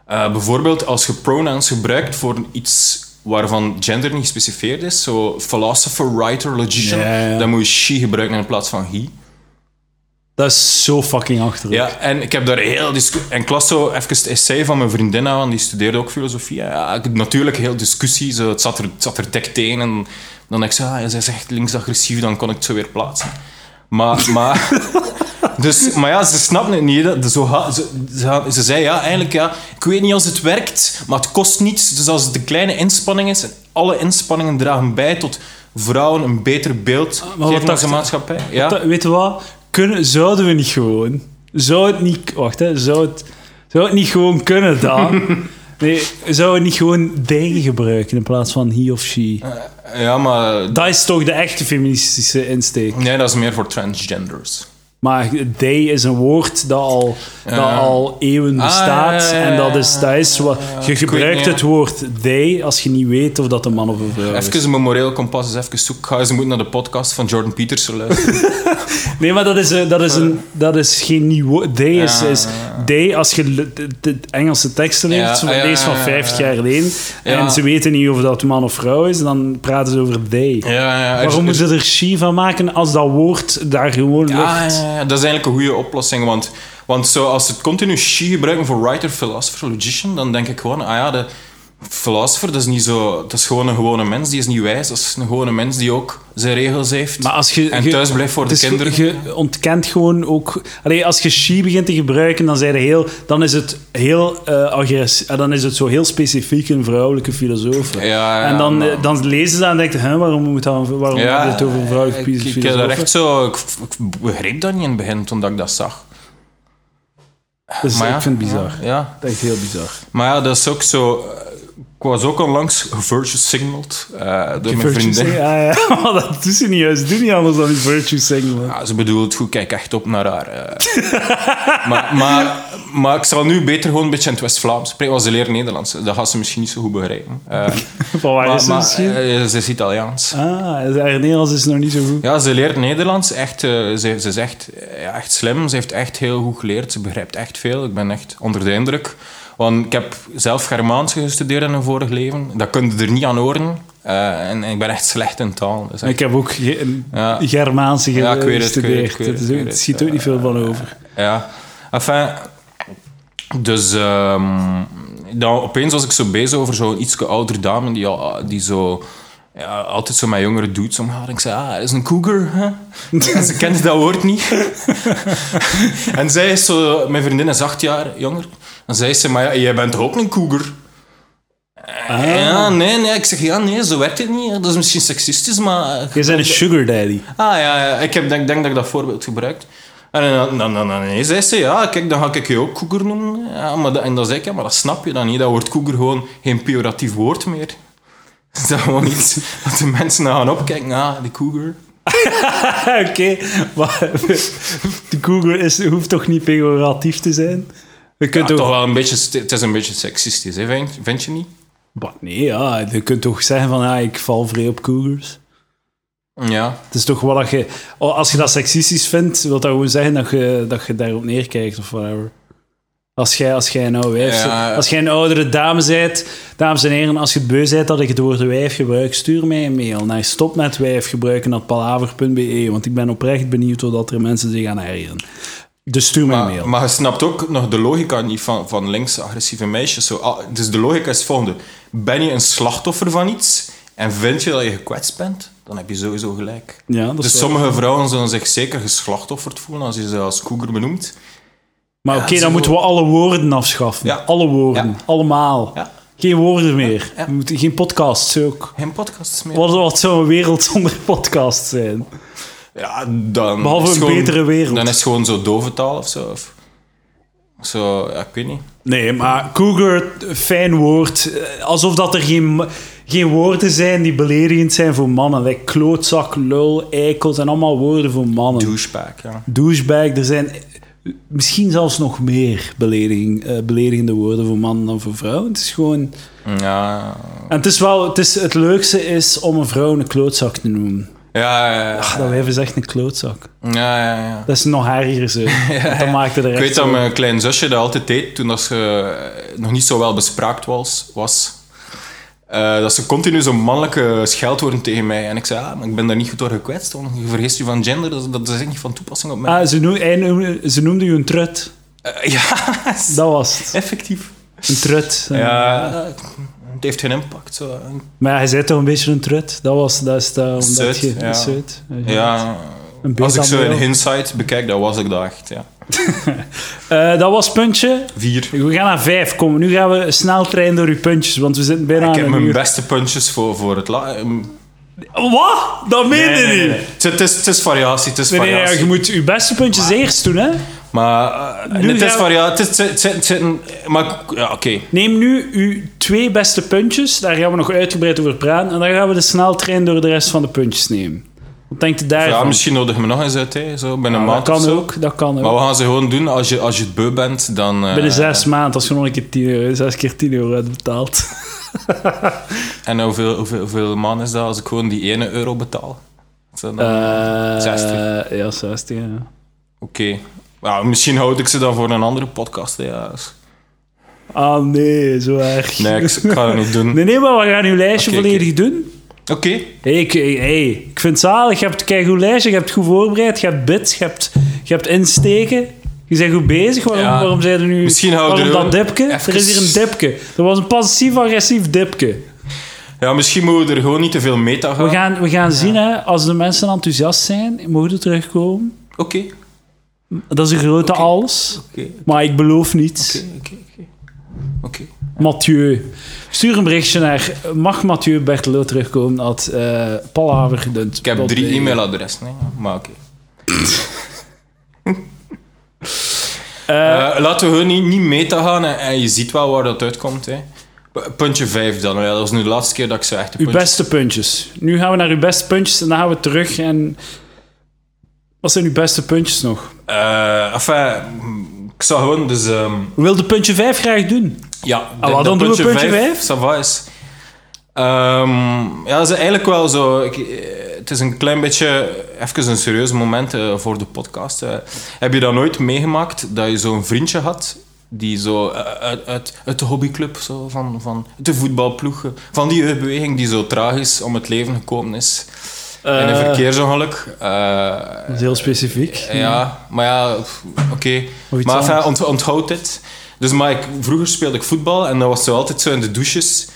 Bijvoorbeeld als je pronouns gebruikt voor iets waarvan gender niet gespecificeerd is, zo philosopher, writer, logician, Ja, ja. dan moet je she gebruiken in plaats van he. Dat is zo fucking achterlijk. Ja, en ik heb daar heel discussie... En ik las zo even het essay van mijn vriendin aan, die studeerde ook filosofie. Ja, natuurlijk heel discussie, zo, het, zat er, het zat er dik tegen. En dan dacht ik, zo, ah, zij is echt linksagressief, dan kon ik het zo weer plaatsen. Maar, maar, [LAUGHS] dus, maar ja, ze snapt het niet. hè. Zo, ze, ze, ze zei, ja, eigenlijk, ja, ik weet niet als het werkt, maar het kost niets. Dus als het een kleine inspanning is, en alle inspanningen dragen bij tot vrouwen een beter beeld maar geven aan je? maatschappij. Ja. Dat- weet je wat? Kunnen, zouden we niet gewoon... Zou het niet... Wacht, hè. Zou het, zou het niet gewoon kunnen, dan? [LAUGHS] Nee, zou niet gewoon they gebruiken in plaats van he of she? ja, maar Dat is toch de echte feministische insteek. Nee, dat is meer voor transgenders. Maar they is een woord dat al, dat al eeuwen Ah, bestaat. ja, ja, ja, En dat is, dat is wat... Je ik gebruikt niet, het woord they als je niet weet of dat een man of een vrouw is. Even een memorieel kompas, eens even. Ga eens moeten naar de podcast van Jordan Peterson luisteren. [LAUGHS] Nee, maar dat is, dat is, een, dat is geen nieuw woord. They is, is they als je de, Engelse teksten leest, van deze van ja, ja, 50 ja. jaar geleden, en ze weten niet of dat man of vrouw is, dan praten ze over they. ja, ja. Waarom moeten ze er she van maken als dat woord daar gewoon ligt? Dat is eigenlijk een goede oplossing. Want, want zo, als ze het continu she gebruiken voor writer, philosopher, logician, dan denk ik gewoon, ah ja, de philosopher, dat is niet zo... Dat is gewoon een gewone mens, die is niet wijs. Dat is een gewone mens die ook zijn regels heeft. Maar als je, en thuis blijft voor de kinderen. Je ontkent gewoon ook... Allee, als je she begint te gebruiken, dan, zijn er heel, dan is het heel uh, agressie, dan is het zo heel specifiek een vrouwelijke filosoof. Ja, ja, en dan, maar- eh, dan lezen ze dat en denken, hè, waarom moet dat, waarom Ja, het over een vrouwelijke ik, filosoof? ik, echt zo, ik, ik begreep dat niet in het begin toen dat ik dat zag. Dus Maar ik vind het bizar. Ja, Dat is echt heel bizar. maar ja, dat is ook zo... Ik was ook onlangs virtue signaled eh, door mijn vriendin. sign- Ja, ja. [LAUGHS] Maar dat doet ze niet juist. Doe niet anders dan die virtue signalen. Ja, ze bedoelt goed, kijk echt op naar haar. eh. [LAUGHS] maar, maar, maar ik zal nu beter gewoon een beetje in het West-Vlaams spreken, want ze leren Nederlands. Dat gaat ze misschien niet zo goed begrijpen. Eh, [LAUGHS] Van waar maar is ze misschien? ze is Italiaans. ah, haar Nederlands is nog niet zo goed. Ja, ze leert Nederlands. Echt, ze, ze is echt, echt slim. Ze heeft echt heel goed geleerd. Ze begrijpt echt veel. Ik ben echt onder de indruk. Want ik heb zelf Germaans gestudeerd in een vorig leven. Dat kun je er niet aan horen. Eh, en, ik ben echt slecht in taal. Dus echt- Ik heb ook ge- Ja. Germaanse ge- Ja, ik weet het, ik weet het, gestudeerd. het, Er schiet ook niet veel van over. Ja, enfin, dus ehm, dan opeens was ik zo bezig over zo'n iets oudere dame die, die zo ja, altijd zo met jongere dudes omgaat. En ik zei, ah, dat is een cougar. Hè? En [LAUGHS] ze kende dat woord niet. en zij is zo, mijn vriendin is acht jaar jonger. En zei ze, maar ja, jij bent toch ook een cougar? Ja, nee, nee. Ik zeg, ja, nee, zo werkt het niet. Dat is misschien seksistisch, maar... Je bent een sugar daddy. Ah ja, ja. ik heb, denk, denk dat ik dat voorbeeld gebruikt. En dan, dan, dan, dan nee, zei ze, ja, kijk, dan ga ik je ook koeker noemen. Ja, maar dat, en dan zei ik, ja, maar dat snap je dan niet. Dat wordt koeker gewoon geen pejoratief woord meer. [LAUGHS] Is dat gewoon iets dat de mensen naar gaan opkijken? Ah, die koeker. [LAUGHS] Oké, maar [LAUGHS] de Google is, hoeft toch niet pejoratief te zijn? Je Ja, kunt toch toch... wel een beetje, het is een beetje seksistisch, hè, vind, vind je niet? Nee, ja, je kunt toch zeggen van, ja, ik val vrij op cougars. Ja. Het is toch wel dat je... oh, Als je dat seksistisch vindt, wil dat gewoon zeggen dat je, dat je daarop neerkijkt of whatever. Als jij, als jij een oude wijf Ja. Als jij een oudere dame bent, dames en heren, als je het beu bent dat ik het woord wijf gebruik, stuur mij een mail naar stop met wijf gebruiken at palaver.be, want ik ben oprecht benieuwd hoe dat er mensen zich gaan ergeren. Dus stuur mij een mail. Maar, maar je snapt ook nog de logica niet van, van links agressieve meisjes. Zo, ah, dus de logica is volgende. Ben je een slachtoffer van iets en vind je dat je gekwetst bent, dan heb je sowieso gelijk. ja, dat Dus sommige vrouwen zullen zich zeker geslachtofferd voelen als je ze als cougar benoemt. Maar Ja, oké, dan moeten we alle woorden afschaffen. Ja. Alle woorden. Allemaal. Geen woorden meer. We moeten, geen podcasts ook. Geen podcasts meer. Wat, wat zou een wereld [LAUGHS] zonder podcasts zijn? Ja, dan Behalve een gewoon- betere wereld. Dan is het gewoon zo dove taal of zo. Of, zo, ja, ik weet niet. Nee, maar cougar, fijn woord. Eh, Alsof dat er geen, geen woorden zijn die beledigend zijn voor mannen. Like klootzak, lul, eikel, zijn allemaal woorden voor mannen. Douchebag, ja. Douchebag, er zijn misschien zelfs nog meer belediging, eh, beledigende woorden voor mannen dan voor vrouwen. Het is gewoon... Ja, En het is wel... Het, is, het leukste is om een vrouw een klootzak te noemen. Ja, ja. ja. Ah, dat wijf is echt een klootzak. ja, ja, ja. Dat is nog erger zo. [LAUGHS] Want Dan maakte er Ik echt weet dat mijn klein zusje dat altijd deed toen dat ze eh, nog niet zo wel bespraakt was. was eh, dat ze continu zo'n mannelijke scheldwoorden tegen mij. En ik zei, ah, maar ik ben daar niet goed door gekwetst. Want je vergist je van gender, dat, dat is echt niet van toepassing op mij. Ah, ze, noemde, ze noemde je een trut. Eh, [LAUGHS] ja, Dat was het. effectief. Een trut. Ja, het heeft geen impact. Zo. Maar ja, hij zei toch een beetje een trut? Dat was dat is dat, omdat Zuid, je... ja. Zuid. Ja, Een als ik zo in beta-mail. hindsight bekijk, dat was ik dat echt. Ja. [LAUGHS] Eh, dat was puntje. Vier. We gaan naar vijf. Kom, nu gaan we snel trein door uw puntjes, want we zitten bijna Ik heb een mijn uur. beste puntjes voor, voor het la. ehm, Wat? Dat meen Nee, je nee, nee, niet? Het, is- het is, variatie. Het is variatie. je moet je beste puntjes eerst doen, hè. Maar Nu het is we-. Het is- het is- het is- het is- Maar ja, oké. Neem nu uw twee beste puntjes, daar gaan we nog uitgebreid over praten, en dan gaan we de sneltrein door de rest van de puntjes nemen. Wat denkt u Ja, daarvan? misschien nodig me nog eens uit, hè, zo, binnen een Ja, dat maand of kan ook, dat kan ook. Maar we gaan ze gewoon doen. Als je, als je het beu bent, dan... eh, Binnen zes maanden, als je nog een keer 10 euro, zes keer 10 euro hebt betaald. [LAUGHS] En hoeveel, hoeveel, hoeveel man is dat als ik gewoon die ene euro betaal? Dat dan- Eh 60. Ja, 60. Ja. Oké. Ja, misschien houd ik ze dan voor een andere podcast. Ja. Ah nee, zo erg. Nee, ik, ik ga dat niet doen. Nee, nee, maar we gaan uw lijstje volledig doen. Oké. Hey, ik, hey, ik vind het zalig. Je hebt een goed lijstje, je hebt het goed voorbereid, je hebt bits, je hebt, je hebt insteken. Je bent goed bezig. Waarom, Ja, waarom zijn er nu... misschien houden we dat dipke? even- Er is hier een dipke. Er was een passief-agressief dipke. Ja, misschien moeten we er gewoon niet te veel meta gaan. We gaan, we gaan zien, hè, als de mensen enthousiast zijn, mogen ze terugkomen. Oké. Dat is een grote. Maar ik beloof niets. Oké, oké, oké. Oké. Mathieu. Stuur een berichtje naar mag Mathieu Bertelo terugkomen at uh, Palhavergedund. Ik heb drie e-mailadressen, maar oké. [LAUGHS] Eh, Eh, laten we gewoon niet, niet meta gaan en, en je ziet wel waar dat uitkomt. Hè. Puntje 5 dan. Ja, dat was nu de laatste keer dat ik zo echt een uw puntje... beste puntjes. Nu gaan we naar uw beste puntjes en dan gaan we terug en... Wat zijn uw beste puntjes nog? Enfin, ik zou gewoon dus... ehm, We wilden puntje 5 graag doen. ja, Ah, wat, dan doen we puntje vijf? Ça va is. Ehm, ja, dat is eigenlijk wel zo... Ik, eh, het is een klein beetje... Even een serieus moment eh, voor de podcast. heb je dat nooit meegemaakt, dat je zo'n vriendje had... Die zo uit, uit, uit de hobbyclub, zo, van, van de voetbalploeg, van die jeugdbeweging die zo tragisch om het leven gekomen is. In een Eh, verkeersongeluk. Eh, Dat is heel specifiek. ja, maar ja, oké. Maar enfin, ont, onthoud dit. Dus maar ik, vroeger speelde ik voetbal en dat was zo altijd zo in de douches.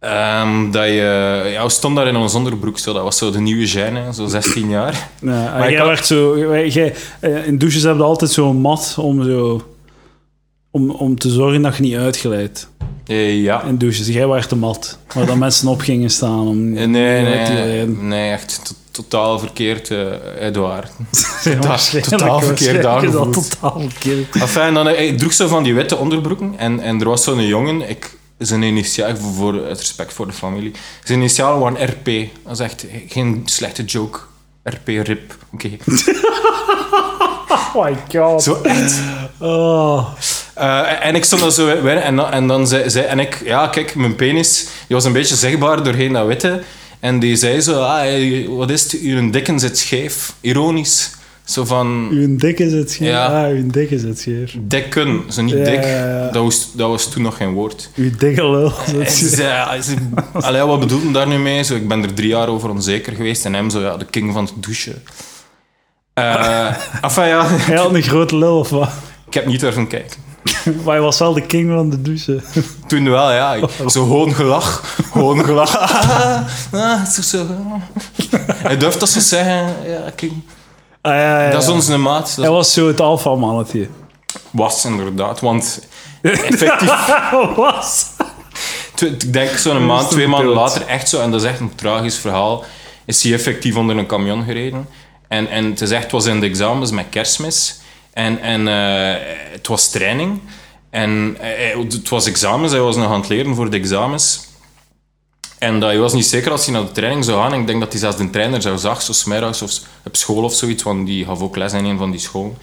ehm, dat je, ja, we stonden daar in ons onderbroek, zo. dat was zo de nieuwe gêne, zo 16 jaar. Ja, Maar jij had- werd zo, jij, eh, in douches hebben altijd zo'n mat om, zo, om, om te zorgen dat je niet uitglijdt. Eh, ja. In douches. Jij werd de mat. Waar dan mensen op gingen staan om Eh, Nee, te nee, glijden. nee, echt to- totaal verkeerd, eh Edouard. [LAUGHS] [LAUGHS] Totaal- verkeerd [LAUGHS] aangevoeld. totaal verkeerd. Enfin, dan, eh, ik droeg zo van die witte onderbroeken en, en er was zo'n jongen, ik, zijn initiaal, voor, voor het respect voor de familie, zijn initialen waren RP. Dat is echt geen slechte joke. RP, RIP. Oké. Oh my god. Zo echt. Oh. Eh, en ik stond daar zo weer en, dan- en dan zei, zei... En ik... Ja, kijk, mijn penis die was een beetje zichtbaar doorheen dat witte. En die zei zo... Ah, wat is het? Uw dikken zit scheef. Ironisch. Zo van... Uw dik is het scheef. Ja. Ah, uw dik is het scheef. Dikken. Zo niet Ja, dik. ja. Dat, was, dat was toen nog geen woord. Uw dikke lul [LAUGHS] scheef. zei... ja, ze- Allee, wat bedoelt hem daar nu mee? Zo, ik ben er drie jaar over onzeker geweest. En hem zo... Ja, de king van het douchen. [LAUGHS] Enfin, ja. Hij had een grote lul of wat? Ik heb niet durven kijken. [LAUGHS] Maar hij was wel de king van de douche. Toen wel, ja. [LAUGHS] Zo gewoon gelach. Gewoon gelach. [LAUGHS] Ah, zo, zo. Hij durft dat zo zeggen. Ja, king. Ah, ja, ja, Dat is onze maat. Dat Hij was zo het alfa-mannetje. was inderdaad. Want effectief, was? ik denk zo'n maand, twee maanden later, echt zo, en dat is echt een tragisch verhaal, is hij effectief onder een camion gereden. En, en het is echt, het was in de examens met kerstmis. En, en eh, het was training. En eh, het was examens, hij was nog aan het leren voor de examens. En hij was niet zeker als hij naar de training zou gaan. Ik denk dat hij zelfs de trainer zou zag, zo smiddags of op school of zoiets, want die gaf ook les in een van die scholen.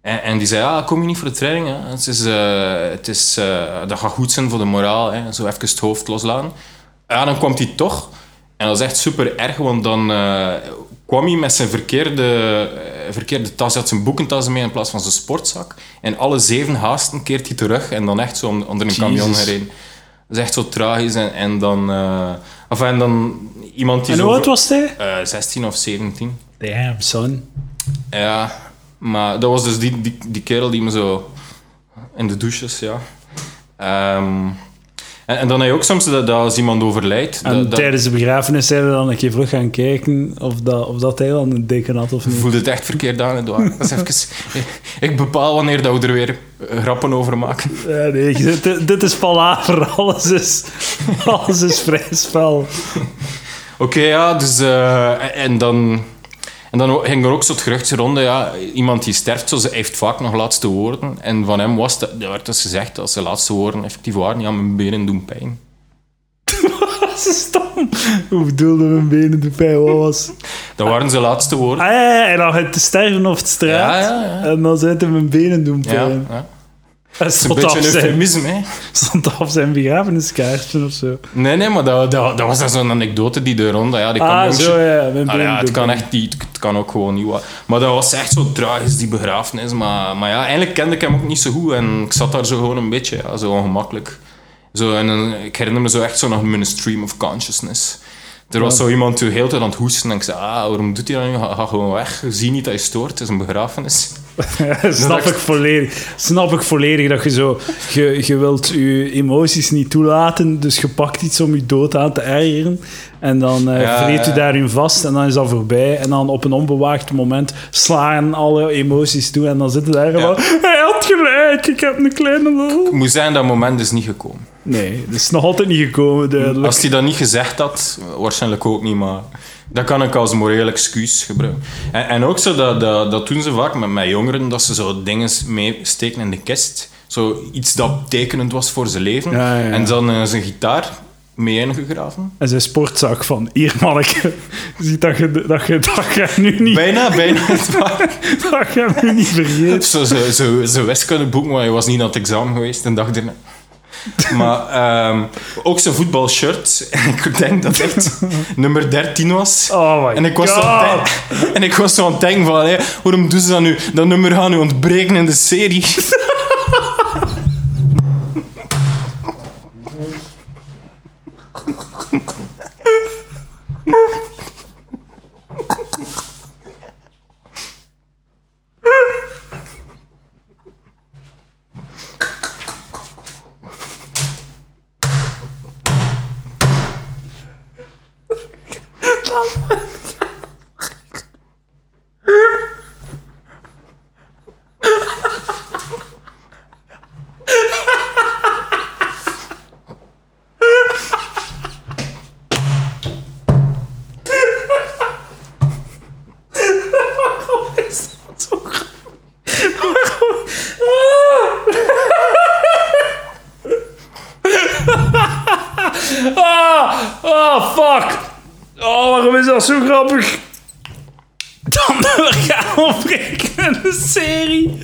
En, en die zei, ja, kom je niet voor de training? Hè? Het is, eh, het is, eh, dat gaat goed zijn voor de moraal. Hè? Zo even het hoofd loslaten. Ja, dan kwam hij toch. En dat is echt super erg, want dan eh, kwam hij met zijn verkeerde, eh, verkeerde tas. Hij had zijn boekentas mee in plaats van zijn sportzak. En alle zeven haasten keert hij terug en dan echt zo on- onder een camion gereden. Dat is echt zo tragisch. En, en dan... eh enfin, en dan iemand die En hoe oud was hij? eh, 16 of 17. Damn, son. Ja, maar dat was dus die, die, die kerel die me zo in de douches, ja. Ehm, en, en dan heb je ook soms dat, dat als iemand overlijdt, En dat, dat, tijdens de begrafenis zijn we dan een keer vlug gaan kijken of dat, of dat hij dan een dikke had of niet. voelt het echt verkeerd aan, Edouard. Dat is even, [LAUGHS] ik bepaal wanneer dat we er weer eh, grappen over maken. Ja, nee, dit, dit is palaver. [LAUGHS] Alles is, alles is vrij spel. Oké, ja, dus... eh, en dan... En dan ging er ook zo het gerucht ronde, ja, iemand die sterft, zo, ze heeft vaak nog laatste woorden. En van hem was dat, er werd dus gezegd dat zijn laatste woorden effectief waren, ja, mijn benen doen pijn. [LAUGHS] Stom. Hoe bedoelde mijn benen de pijn? Wat was... Dat waren zijn laatste woorden. Ah ja, ja, en dan het te sterven op de straat. Ja, ja, ja. En dan zijn mijn benen doen Ja, pijn. [LAUGHS] Hij een stond beetje af een zijn, eufemisme, hè? [LAUGHS] stond af zijn begrafeniskaartje of zo. Nee, nee, maar dat, dat, dat was dan zo'n anekdote die de ronde... Ja, die kan Ah, zo ja. Mijn Ah, ja, het kan echt niet, het kan ook gewoon niet wat. Maar dat was echt zo tragisch, die begrafenis. Maar, maar ja, eigenlijk kende ik hem ook niet zo goed. En ik zat daar zo gewoon een beetje, ja, zo ongemakkelijk. Zo, en een- ik herinner me zo echt zo nog mijn stream of consciousness. Er was zo iemand die heel tijd aan het hoesten. En ik zei, ah, waarom doet hij dat nu? Ga, ga gewoon weg. Zie niet dat je stoort. Het is een begrafenis. [LAUGHS] Snap ik volledig. Snap ik volledig dat je zo... Je, je wilt je emoties niet toelaten, dus je pakt iets om je dood aan te ergeren. En dan eh Ja, vreet je ja. daarin vast en dan is dat voorbij. En dan op een onbewaakt moment slaan alle emoties toe en dan zitten daar gewoon... Hij had gelijk, ik heb een kleine. Ik moet zeggen, dat moment is niet gekomen. Nee, dat is nog altijd niet gekomen, duidelijk. Als hij dat niet gezegd had, waarschijnlijk ook niet, maar dat kan ik als moreel excuus gebruiken. En, en ook zo, dat, dat, dat doen ze vaak met, met jongeren, dat ze zo dingen meesteken in de kist. Zo iets dat tekenend was voor zijn leven. Ja, ja, ja. En dan eh, zijn gitaar mee ingegraven. En zijn sportzak van, hier manneke, [LAUGHS] ziet dat je, dat je, dat je nu niet, Bijna, bijna [LAUGHS] dat je nu niet vergeet. Zo, zo, zo, zo wiskundeboek, maar hij was niet aan het examen geweest een dag erna. [LAUGHS] Maar ehm, ook zijn voetbalshirt. [LAUGHS] ik denk dat het echt [LAUGHS] nummer 13 was. Oh my En ik was god. en ik was zo aan het denken van, hé, waarom doen ze dat nu? Dat nummer gaat nu ontbreken in de serie. Ah, oh, fuck. Oh, waarom is dat zo grappig? Dan we gaan opbreken in de serie.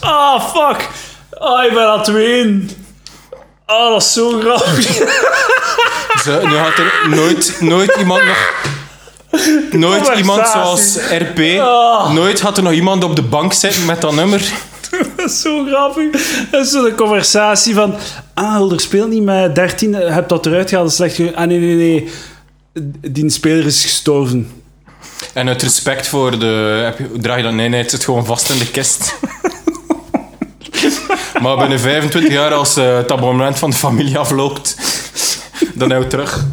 Ah, fuck. Oh, ik ben aan het ween. Oh, dat is zo grappig. Zo, nu had er nooit, nooit iemand nog... Nooit iemand zoals RP. Ah. Nooit had er nog iemand op de bank zitten met dat nummer. [LAUGHS] Dat is zo grappig. Dat is zo de conversatie van... Ah, Hulder speelt niet met 13. Je hebt dat eruit gehaald. Slecht. Ah, nee, nee, nee. Die speler is gestorven. En uit respect voor de... Heb je, draag je dat? Nee, nee, het zit gewoon vast in de kist. [LAUGHS] maar binnen 25 jaar, als eh, het abonnement van de familie afloopt, dan hou terug.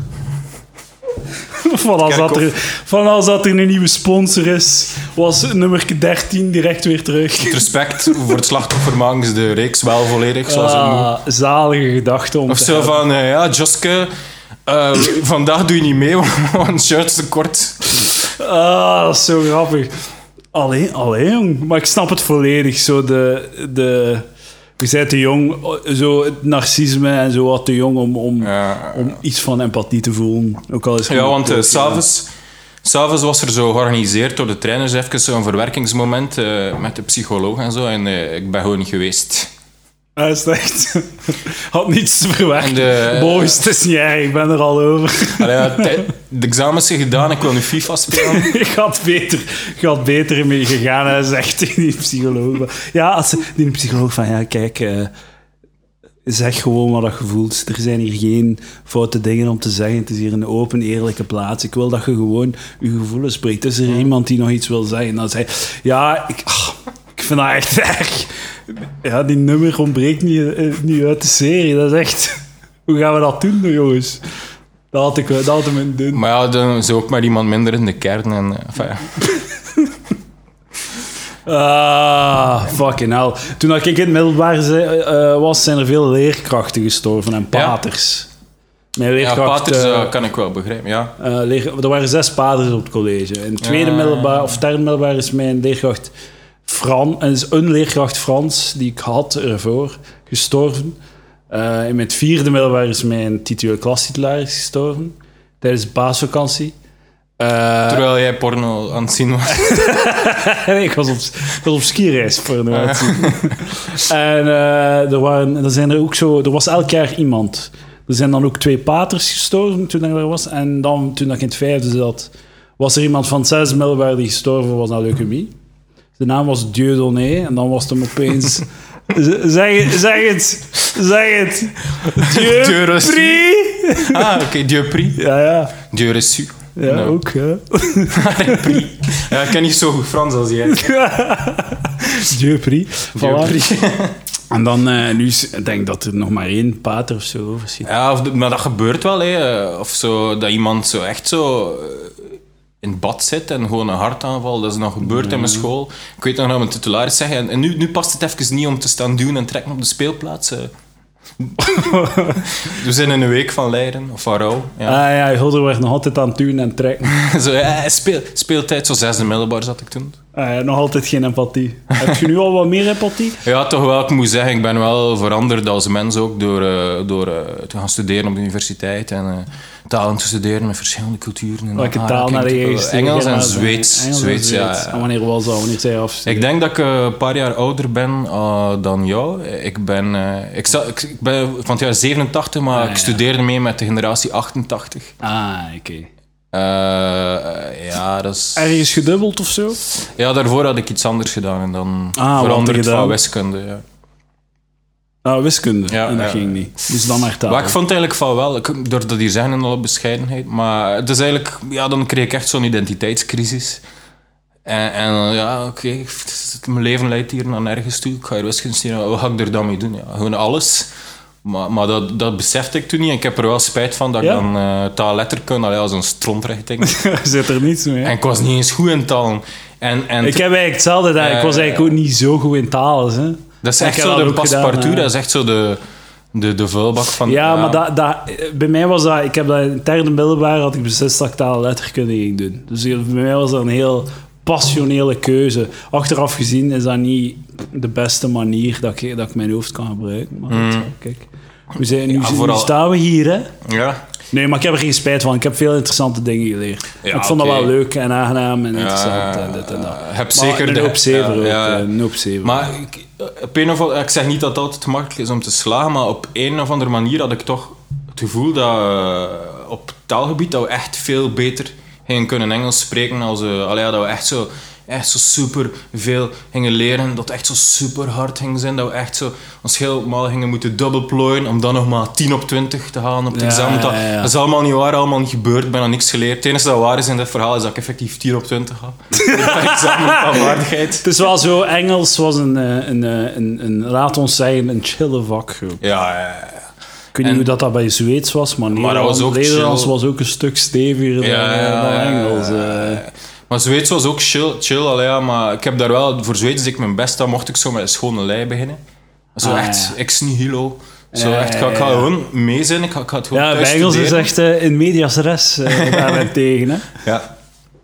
Van als, dat er, Kerkhof. van als dat er een nieuwe sponsor is, was nummer 13 direct weer terug. Uit respect voor het slachtoffer maken ze de reeks wel volledig, zoals het. Ah, zalige gedachte om Of zo hebben. van, eh, ja, Joske, eh, vandaag doe je niet mee, [LAUGHS] want shirt is te kort. Ah, dat is zo grappig. Alleen, alleen jong. Maar ik snap het volledig. Zo de... de je bent te jong, zo het narcisme en zo wat te jong om, om, Ja. om iets van empathie te voelen. Ook al is Ja, want ook, s'avonds s'avonds was er zo georganiseerd door de trainers even zo'n verwerkingsmoment eh, met de psycholoog en zo. En eh, ik ben gewoon niet geweest. Hij is echt... [LAUGHS] Had niets. En de- Boys, het is niet erg, ik ben er al over. Allee, ja, de examens zijn gedaan, ik wil nu FIFA spelen. [LAUGHS] ik had beter, ik had beter mee gegaan, hij zegt [LAUGHS] die psycholoog. Ja, als die psycholoog van, ja, kijk, eh, zeg gewoon wat dat je voelt. Er zijn hier geen foute dingen om te zeggen. Het is hier een open, eerlijke plaats. Ik wil dat je gewoon je gevoelens spreekt. Is er iemand die nog iets wil zeggen? Dan zei hij, ja, ik, ah, ik vind dat echt erg. Ja, die nummer ontbreekt niet, eh, niet uit de serie. Dat is echt... Hoe gaan we dat doen, jongens? Dat had ik, dat had doen. Maar ja, dan is ook maar iemand minder in de kern. En, eh, enfin, ja. [LAUGHS] Ah, fucking hell. Toen ik in het middelbaar eh, was, zijn er veel leerkrachten gestorven en Ja. paters. Mijn ja, leerkracht... paters kan ik wel begrijpen, ja. leer- er waren zes paters op het college. In het tweede Ja. middelbaar, of derde middelbaar, is mijn leerkracht Fran, en is een leerkracht Frans die ik had ervoor gestorven. Eh, in mijn vierde middelbaar is mijn titulair klastitularis gestorven. Tijdens de paasvakantie. Eh, Terwijl jij porno aan het zien was. [LAUGHS] nee, ik was op, ik was op skireis voor de [LAUGHS] En eh, er, waren, er zijn er ook zo... Er was elk jaar iemand. Er zijn dan ook twee paters gestorven toen ik er was. En dan, toen ik in het vijfde zat, was er iemand van het zesde middelbaar die gestorven was aan leukemie. De naam was Dieudonné. En dan was het hem opeens... [LAUGHS] Zeg, zeg het! Zeg het! Dieu Dieu reçu. prie! Ah, oké, Dieu prie. Ja, ja. Dieu reçu. Ja, ook, ja. [LAUGHS] Ja, ik ken niet zo goed Frans als jij. [LAUGHS] Dieu. Dieu Voilà. prie. En dan, eh, nu is- ik denk ik dat er nog maar één pater of zo over zit. Ja, of, de- maar dat gebeurt wel, hè. Of zo, dat iemand zo echt zo eh, in bad zit en gewoon een hartaanval. Dat is nog gebeurd in mijn school. Ik weet nog dat mijn titularis zeggen. En, en nu, nu past het even niet om te staan doen en trekken op de speelplaats. eh. [LAUGHS] We zijn in een week van lijden, of van rouw. Ja. Ah ja, Hulder werd nog altijd aan het doen en trekken. [LAUGHS] zo, ja, speel, speeltijd, zo zesde middelbaar zat ik toen. Ah ja, nog altijd geen empathie. Heb je nu al wat meer empathie? [LAUGHS] Ja, toch wel. Ik moet zeggen, ik ben wel veranderd als mens ook door, eh, door eh, te gaan studeren op de universiteit en talen te studeren met verschillende culturen. En Welke ah, taal kijk, naar de eh, eerste? Engels en Zweeds. Engels en Zweeds, ja. Zweeds. En wanneer was dat? Wanneer zij af? Ik denk dat ik eh, een paar jaar ouder ben eh, dan jou. Ik ben, ik, sta- ik, ik ben van het jaar 87, maar Ah, ik studeerde mee met de generatie 88. Ah, oké. Eh, ja, dat is... Ergens gedubbeld of zo? Ja, daarvoor had ik iets anders gedaan en dan Ah, veranderd van wiskunde. Ja. Ah, wiskunde. Ja, en dat ja. ging niet. Dus dan naar taal. Maar ik vond eigenlijk van wel, ik, door dat hier zijn in alle bescheidenheid. Maar het is eigenlijk, ja, dan kreeg ik echt zo'n identiteitscrisis. En, en ja, oké, mijn leven leidt hier naar nergens toe. Ik ga hier wiskunde studeren, wat ga ik er dan mee doen? Ja, gewoon alles. Maar, maar dat, dat besefte ik toen niet. En ik heb er wel spijt van dat Ja? ik dan eh taalletterkunde, allee, als een strontrichting. [LAUGHS] Zit er niets mee. en ik was niet eens goed in talen. En, en Ik heb eigenlijk hetzelfde. Ik was eigenlijk ook niet zo goed in talen. Hè. Dat is echt zo dat de gedaan, paspartout, dat is echt zo de, de, de vuilbak van... Ja, maar dat, dat, bij mij was dat... Ik heb dat in derde middelbaar had ik beslist dat ik en letterkunde ging doen. Dus bij mij was dat een heel passionele keuze. Achteraf gezien is dat niet de beste manier dat ik, dat ik mijn hoofd kan gebruiken. Maar goed, kijk. We zijn, nu, Mm. Ja, nu staan we hier, hè. Ja, Nee, maar ik heb er geen spijt van. Ik heb veel interessante dingen geleerd. Ja, ik vond dat wel leuk en aangenaam en Ja, interessant en dit en dat. heb zeker een de- hoop zeven ja, ook. ja. eh, Een. Maar ik, op een of andere- ik zeg niet dat het altijd gemakkelijk is om te slagen, maar op een of andere manier had ik toch het gevoel dat eh, op taalgebied dat we echt veel beter gingen kunnen Engels spreken. Als, allee, ja, dat we echt zo, echt zo super veel gingen leren. Dat het echt zo super hard ging zijn. Dat we echt zo ons helemaal gingen moeten dubbelplooien om dan nog maar 10 op 20 te halen op het Ja, examen. Dat, ja, ja. dat is allemaal niet waar, allemaal niet gebeurd. Ik ben nog niks geleerd. Het enige dat waar is in dit verhaal is dat ik effectief 10 op 20 ga. [LAUGHS] Op het examen van vaardigheid. Het is wel zo, Engels was een, eh, een, eh, een, een, laat ons zeggen, een chille vakgroep. Ja, ja, ja. Ik weet niet En- hoe dat, dat bij Zweeds was, maar, dat Nederlands, was ook Nederlands was ook een stuk steviger dan, eh, dan Engels. Maar Zweeds was ook chill, chill allee, ja, maar ik heb daar wel, voor Zweeds deed ik mijn best, dan mocht ik zo met een schone lei beginnen. Zo Ah, echt ja. ex nihilo. Zo Ja, echt, ik ga, ik ga gewoon mee zijn, ik ga, ik ga het gewoon Ja, thuis is echt eh, in medias res eh [LAUGHS] daarentegen. Hè. Ja.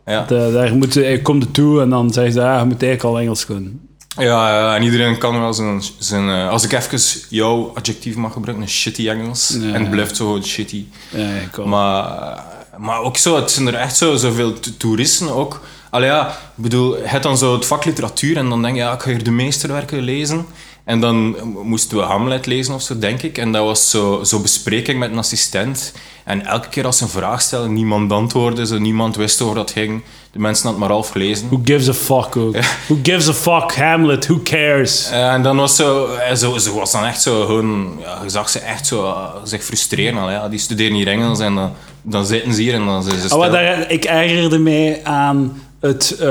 Ja. De, daar moet, je komt er toe en dan zeggen ze, ah, je moet eigenlijk al Engels kunnen. Ja, ja, en iedereen kan wel zijn... zijn eh, als ik even jouw adjectief mag gebruiken, een shitty Engels. En het blijft zo shitty. Ja, ik ook. Maar, maar ook zo, het zijn er echt zo, zoveel to- toeristen ook. Allee ja, ik bedoel, je hebt dan zo het vak literatuur en dan denk je, ja, ik ga hier de meesterwerken lezen. En dan moesten we Hamlet lezen of zo, denk ik. En dat was zo, zo bespreking met een assistent. En elke keer als ze een vraag stelde, niemand antwoordde, zo, niemand wist over dat ging. De mensen hadden maar half gelezen. Who gives a fuck ook? Who gives a fuck? Hamlet, who cares? En dan was zo, eh, zo, ze was dan echt zo gewoon, ja, je zag ze echt zo eh, zich frustreren. Al, ja. Die studeren hier Engels en dan, dan zitten ze hier en dan zijn ze Ah, stil. maar daar, ik ergerde mij aan het, eh,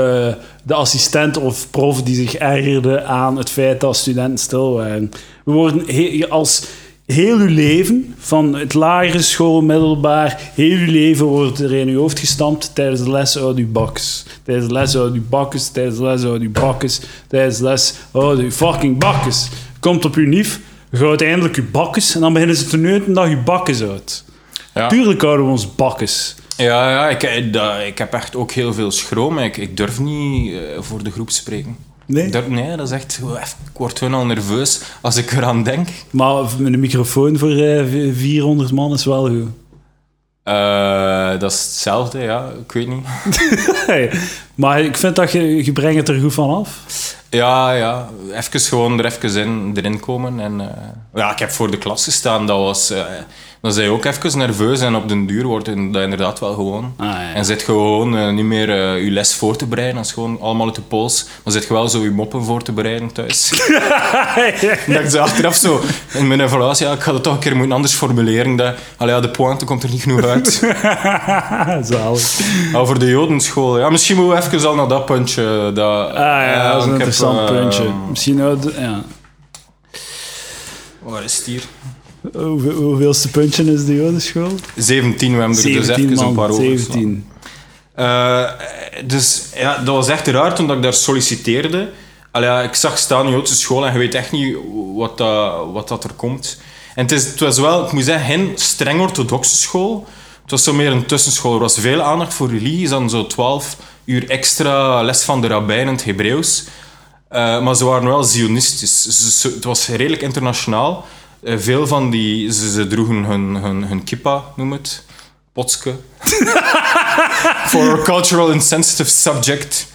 de assistent of prof die zich ergerde aan het feit dat studenten stil waren. We worden als heel uw leven, van het lagere school, middelbaar, heel uw leven wordt er in uw hoofd gestampt tijdens de les uit uw bakkes. Tijdens de les uit uw bakkes, tijdens de les uit uw bakkes, tijdens de les uit uw fucking bakkes. Komt op uw nief, je houdt eindelijk uw bakkes en dan beginnen ze te neuten dat je bakkes uit. Ja. Tuurlijk houden we ons bakkes. Ja, ja ik, eh, ik heb echt ook heel veel schroom. Ik, ik durf niet eh, voor de groep spreken. Nee? Dat, nee, dat is echt... Ik word gewoon al nerveus als ik eraan denk. Maar met een microfoon voor eh, v- 400 man is wel goed. Eh, dat is hetzelfde, ja. Ik weet niet. [LAUGHS] Hey, maar ik vind dat je, je brengt het er goed van af. Ja, ja. Even gewoon er even in, erin komen. En, eh, ja, ik heb voor de klas gestaan. Dat was... eh dan zijn je ook even nerveus en op den duur wordt dat inderdaad wel gewoon. Ah, ja. En zit gewoon eh, niet meer eh, je les voor te bereiden. Dat is gewoon allemaal uit de pols. Dan zit je wel zo je moppen voor te bereiden thuis. [LAUGHS] [LAUGHS] dat ik zo achteraf zo in mijn evaluatie, ja, ik ga het toch een keer moeten anders formuleren. Dat, allee, ja, de pointe komt er niet genoeg uit. [LAUGHS] Zalig. Maar voor de jodenschool, ja, misschien moeten we even al naar dat puntje. Dat, Ah ja, dat is een heb, interessant eh, puntje. Misschien ook... Ja. Waar is het hier? Hoeveel, hoeveelste puntje is de jodenschool? 17, we hebben er dus 17 even een man, paar over 17. Eh, dus ja, dat was echt raar toen dat ik daar solliciteerde. Allee, ja, ik zag staan Joodse school en je weet echt niet wat dat, wat dat er komt. En het, is, het was wel, ik moet zeggen, geen streng orthodoxe school. Het was zo meer een tussenschool. Er was veel aandacht voor religie, dan zo 12 uur extra les van de rabbijn in het Hebreeuws. Eh, maar ze waren wel zionistisch. Ze- ze- het was redelijk internationaal. Eh, veel van die... Ze, ze droegen hun, hun, hun kippa, noem het. Potske. [LAUGHS] For a cultural insensitive subject.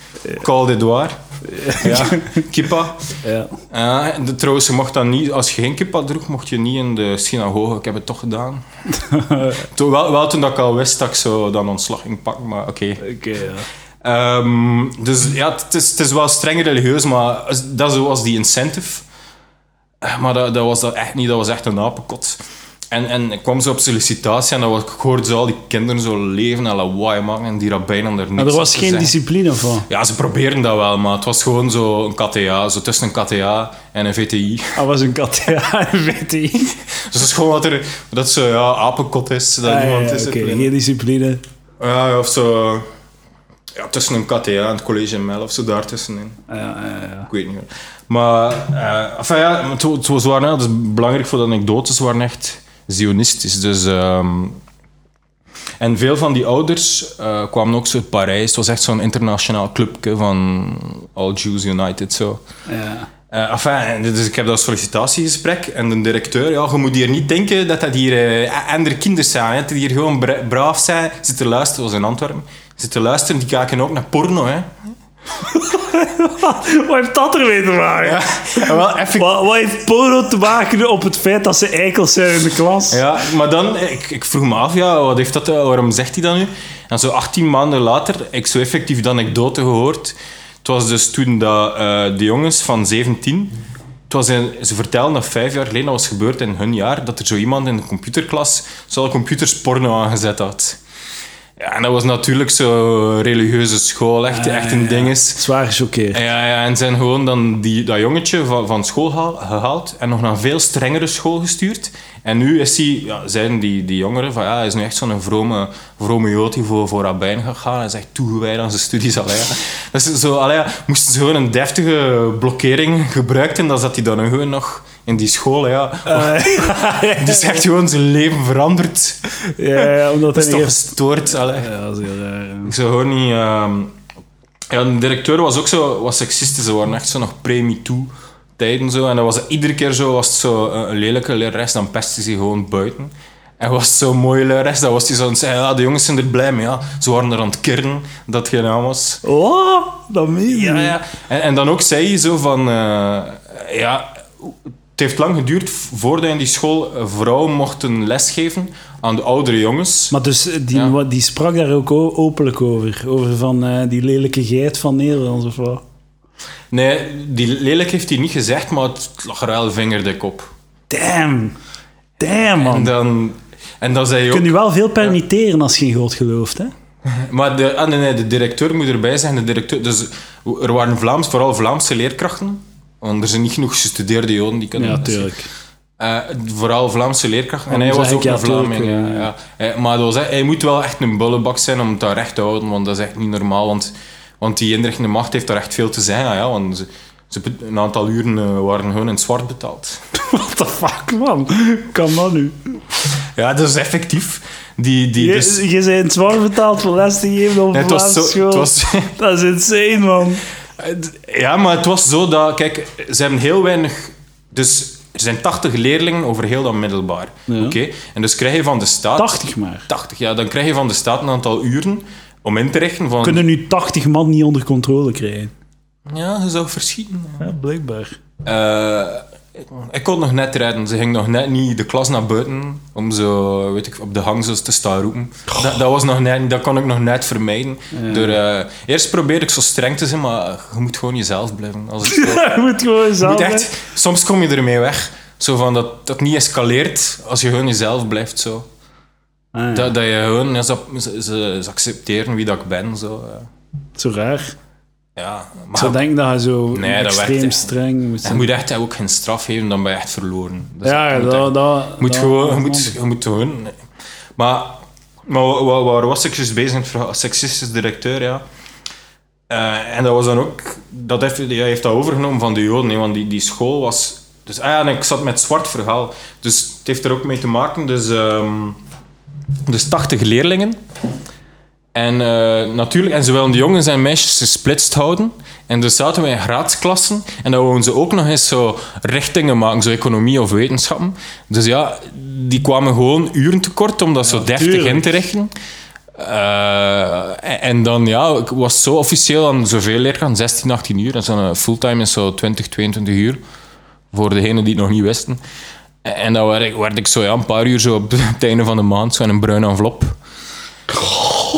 Called Edouard. Ja, kippa. Ja. Eh, de- trouwens, je mocht dat niet, als je geen kippa droeg, mocht je niet in de synagoge. Ik heb het toch gedaan. [LAUGHS] toen, wel, wel toen dat ik al wist dat ik zo dan ontslag ging pakken, maar oké. Oké, ja. Ehm, dus ja, het is, het is wel streng religieus, maar dat was die incentive. Eh, Maar dat, dat was dat echt niet, dat was echt een apenkot. En, en ik kwam zo op sollicitatie en dat was, ik hoorde zo al die kinderen zo leven en lawaai maken en die rabbijnen er niks Maar er was geen zeggen. discipline van. Ja, ze probeerden dat wel, maar het was gewoon zo een KTA, zo tussen een KTA en een VTI. Dat was een KTA en VTI. [LAUGHS] Dus dat is gewoon wat er, dat zo, ja, apenkot is, dat Ah, niemand ja, geen discipline. Ja, of zo, ja, tussen een KTA en het college Mel of zo daartussenin. Ja, ja, ja. Ik weet niet meer. Maar, enfin ja, het, het was waren, dat is belangrijk voor de anekdotes, waren echt zionistisch. Dus, ehm, en veel van die ouders eh, kwamen ook zo uit Parijs. Het was echt zo'n internationaal clubje van All Jews United. Zo. ja. Enfin, dus ik heb dat sollicitatiegesprek en de directeur, ja, je moet hier niet denken dat dat hier eh, andere kinderen zijn. Hè, dat die hier gewoon bra- braaf zijn, zitten luisteren, was in Antwerpen, zitten luisteren, die kijken ook naar porno. Hè. [LAUGHS] Wat heeft dat ermee te maken? Ja, wel even Wat, wat heeft Poro te maken op het feit dat ze eikels zijn in de klas? Ja, maar dan, ik, ik vroeg me af, ja, wat heeft dat, waarom zegt hij dat nu? En zo 18 maanden later, ik zo effectief de anekdote gehoord. Het was dus toen dat, eh, de jongens van 17, het was in, ze vertelden dat vijf jaar geleden, dat was gebeurd in hun jaar, dat er zo iemand in de computerklas zo al computers porno aangezet had. Ja, en dat was natuurlijk zo'n religieuze school, echt, echt een ding is. Zwaar gechoqueerd. Ja, ja, en zijn gewoon dan die, dat jongetje van, van school gehaal- gehaald en nog naar een veel strengere school gestuurd. En nu is hij, ja, zijn die, die jongeren van ja, hij is nu echt zo'n vrome, vrome jood die voor, voor rabbijn gegaan. Hij is echt toegewijd aan zijn studies. Allee, ja. Is zo, allee, moesten ze gewoon een deftige blokkering gebruiken, dan zat hij dan gewoon nog in die school. Ja. Het is echt gewoon zijn leven veranderd. Ja, omdat Dat hij is toch gestoord. Allee. Ja, dat is heel raar. ja. Ik zou gewoon niet... ehm, Ja, de directeur was ook zo was seksistisch. Ze waren echt zo nog pre-MeToo tijden zo. En dat was iedere keer zo, was het zo een, een lelijke lerares, dan pestte ze gewoon buiten. En was het zo'n mooie lerares, dan was hij zo aan het zeggen, ja, de jongens zijn er blij mee. Ja. Ze waren er aan het kernen dat het geen naam was. Oh, dat meen je Ja, ja. En, en dan ook zei hij zo van... eh, ja, het heeft lang geduurd voordat in die school eh, vrouwen mochten lesgeven aan de oudere jongens. Maar dus eh, die, Ja. die sprak daar ook openlijk over. Over van eh, die lelijke geit van Nederland of wat. Nee, die lelijk heeft hij niet gezegd, maar het lag er wel vingerdik op. Damn. Damn, En man. dan, en dan zei Je ook... je wel veel permitteren als je in God gelooft, hè? [LAUGHS] Maar de, ah, nee, nee, de directeur moet erbij zijn. De directeur, dus er waren Vlaams, vooral Vlaamse leerkrachten. Want er zijn niet genoeg gestudeerde Joden die kunnen Ja, lesgeven. tuurlijk. Eh, vooral Vlaamse leerkrachten. En hij was ook een Vlaming. Ja, eh. ja. Hij- maar dat was, hij moet wel echt een bullebak zijn om het daar recht te houden. Want dat is echt niet normaal. Want, want die inrichtende macht heeft daar echt veel te zeggen. Ja, want ze, ze, een aantal uren eh, waren gewoon in het zwart betaald. [LAUGHS] What the fuck, man? Kan dat nu? Ja, dat is effectief. Die, die, Je, dus, je bent zwaar betaald voor les te geven op Nee, het was Vlaamse zo- school. het was- [LAUGHS] Dat is insane, man. Ja, maar het was zo dat... Kijk, ze hebben heel weinig... Dus er zijn 80 leerlingen over heel dat middelbaar. Ja. Oké? En dus krijg je van de staat... 80 maar. 80, ja. Dan krijg je van de staat een aantal uren om in te richten van... Kunnen nu 80 man niet onder controle krijgen? Ja, je zou verschieten. Ja, blijkbaar. Eh, ik, kon nog net redden. Ze ging nog net niet de klas naar buiten om zo, weet ik, op de hangzels te staan roepen. Dat, dat, was nog net, dat kon ik nog net vermijden. Door, eh, eerst probeerde ik zo streng te zijn, maar je moet gewoon jezelf blijven. Als het [LAUGHS] Je moet gewoon je zelf... moet echt, soms kom je ermee weg. Zo van dat dat niet escaleert als je gewoon jezelf blijft. Zo. Ah, ja. Dat, dat je gewoon, ze, ze accepteren wie dat ik ben. Zo, eh. Zo raar. Ja, maar zou denken dat je zo Nee, extreem werkt- streng moet je zijn. moet echt ook geen straf geven, dan ben je echt verloren. Dus Ja, je moet echt- dat... Je moet dat- gewoon, je moet, je moet gewoon. Maar, maar wa- wa- waar was ik dus bezig verhaal? Seksistisch directeur, ja. Eh, en dat was dan ook. Dat heeft, hij heeft dat overgenomen van de Joden, want die, die school was. Dus ah ja, en ik zat met zwart verhaal. Dus het heeft er ook mee te maken. Dus, ehm, dus 80 leerlingen. En eh, natuurlijk, en zowel de jongens en meisjes gesplitst houden. En dus zaten we in graadsklassen. En dan wouden ze ook nog eens zo richtingen maken, zo economie of wetenschappen. Dus ja, die kwamen gewoon uren tekort om dat zo deftig tuurlijk. in te richten. Eh, en, en dan ja, ik was zo officieel aan zoveel leerkrachten, 16, 18 uur. En zo'n fulltime is zo 20, 22 uur. Voor degenen die het nog niet wisten. En, dan werd ik, werd ik zo ja, een paar uur zo op het [LAUGHS] einde van de maand zo in een bruin envelop.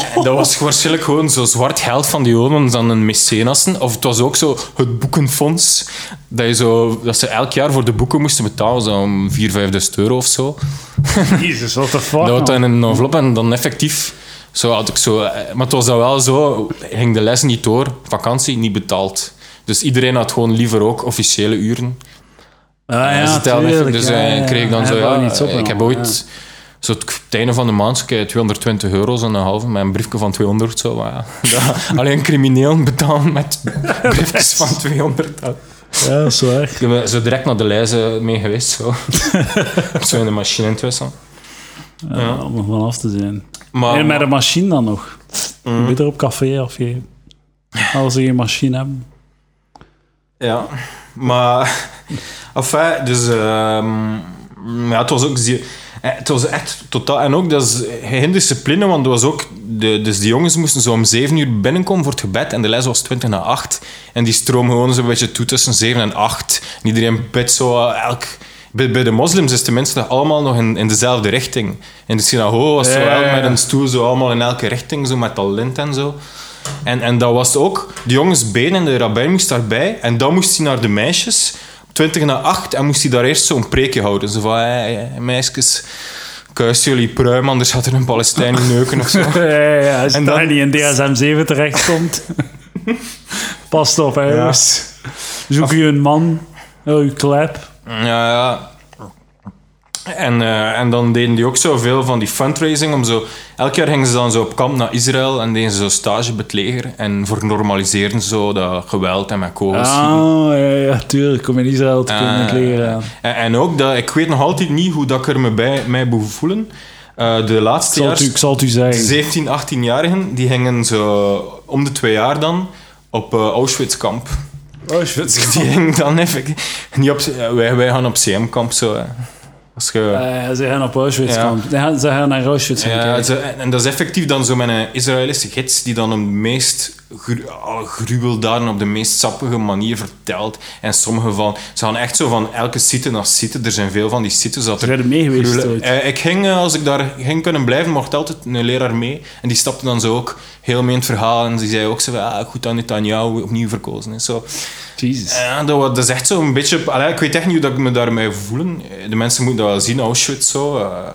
En dat was waarschijnlijk gewoon zo zwart geld van die Joden dan een mecenassen. Of het was ook zo het boekenfonds. Dat, je zo, dat ze elk jaar voor de boeken moesten betalen, zo om 4.000, 5.000 euro of zo. Jezus, what the fuck, [LAUGHS] Dat in een envelop en dan effectief... Zo had ik zo, eh, maar het was dan wel zo, ging de les niet door, vakantie niet betaald. Dus iedereen had gewoon liever ook officiële uren. Ah, Ja, tuurlijk, Dus ja, eh, ja. kreeg ik dan zo, ja, niets ik heb ooit... Zo het, het einde van de maand kreeg je 220 euro, zo'n halve, met een briefje van 200. Zo, ja. [LAUGHS] Alleen criminelen betalen met [LAUGHS] briefjes van 200. Ja, ja dat is waar. Ik ben zo direct naar de lijzen mee geweest. Zo, [LAUGHS] zo in de machine intussen. Ja, Om er vanaf te zijn. Maar, en met een machine dan nog. Mm. Beter op café afgeven. Als ze geen machine hebben. Ja, maar... Enfin, dus... ehm, ja, het was ook... zeer- eh, Het was echt totaal... En ook, dat is geen discipline, want er was ook... De, dus die jongens moesten zo om 7 uur binnenkomen voor het gebed en de les was 20 na 8. En die stroom gewoon zo'n beetje toe tussen 7 en 8. En iedereen bidt zo eh, elk... Bij, bij de moslims is tenminste allemaal nog in, in dezelfde richting. In de synagoge was zo Ja, ja, elk ja. met een stoel zo allemaal in elke richting, zo met dat lint en zo. En, en dat was ook, de jongens beden en de rabbijn moest daarbij. En dan moest hij naar de meisjes, 20 na 8, en moest hij daar eerst zo'n preekje houden. Zo van, hey, hey, meisjes, kuis jullie pruim, anders gaat er een Palestijn neuken of zo. [LAUGHS] Ja, ja, ja. Als En daar dan- niet in DSM-7 terechtkomt. [LAUGHS] Pas op, hè, jongens. Zoek je een man. Oh, je klep. Ja, ja. En, eh, en dan deden die ook zo veel van die fundraising. Om zo, elk jaar gingen ze dan zo op kamp naar Israël en deden ze zo stage bij het leger. En vernormaliseerden ze zo dat geweld en met kogels. Ah, ja, ja, tuurlijk. Om in Israël te kunnen Eh, leren. En, en ook, dat, ik weet nog altijd niet hoe dat ik er me bij mij behoef voelen. Eh, de laatste jaar, u, ik zal het u zeggen. 17, 18-jarigen, die gingen zo om de twee jaar dan op eh, Auschwitz-kamp. Auschwitz. Die gingen dan even... Niet op, wij, wij gaan op CM-kamp zo. hè. Als je, ze gaan op Auschwitz Ja. gaan, ze gaan naar Auschwitz gaan Ja, ze- en, en dat is effectief dan zo met een Israëlische gids die dan de meest gru gruweldaden op de meest sappige manier vertelt. En sommige van... Ze gaan echt zo van elke site naar site. Er zijn veel van die sites dat er... er mee geweest. Eh, ik ging, eh, als ik daar ging kunnen blijven, mocht altijd een leraar mee. En die stapte dan zo ook heel mee in het verhaal. En die zei ook zo van, ah, goed dat Netanyahu opnieuw verkozen is. Zo. Jesus. Ja, dat, dat is echt zo'n beetje... Allee, ik weet echt niet hoe ik me daarmee voel. De mensen moeten dat wel zien, Auschwitz zo. eh.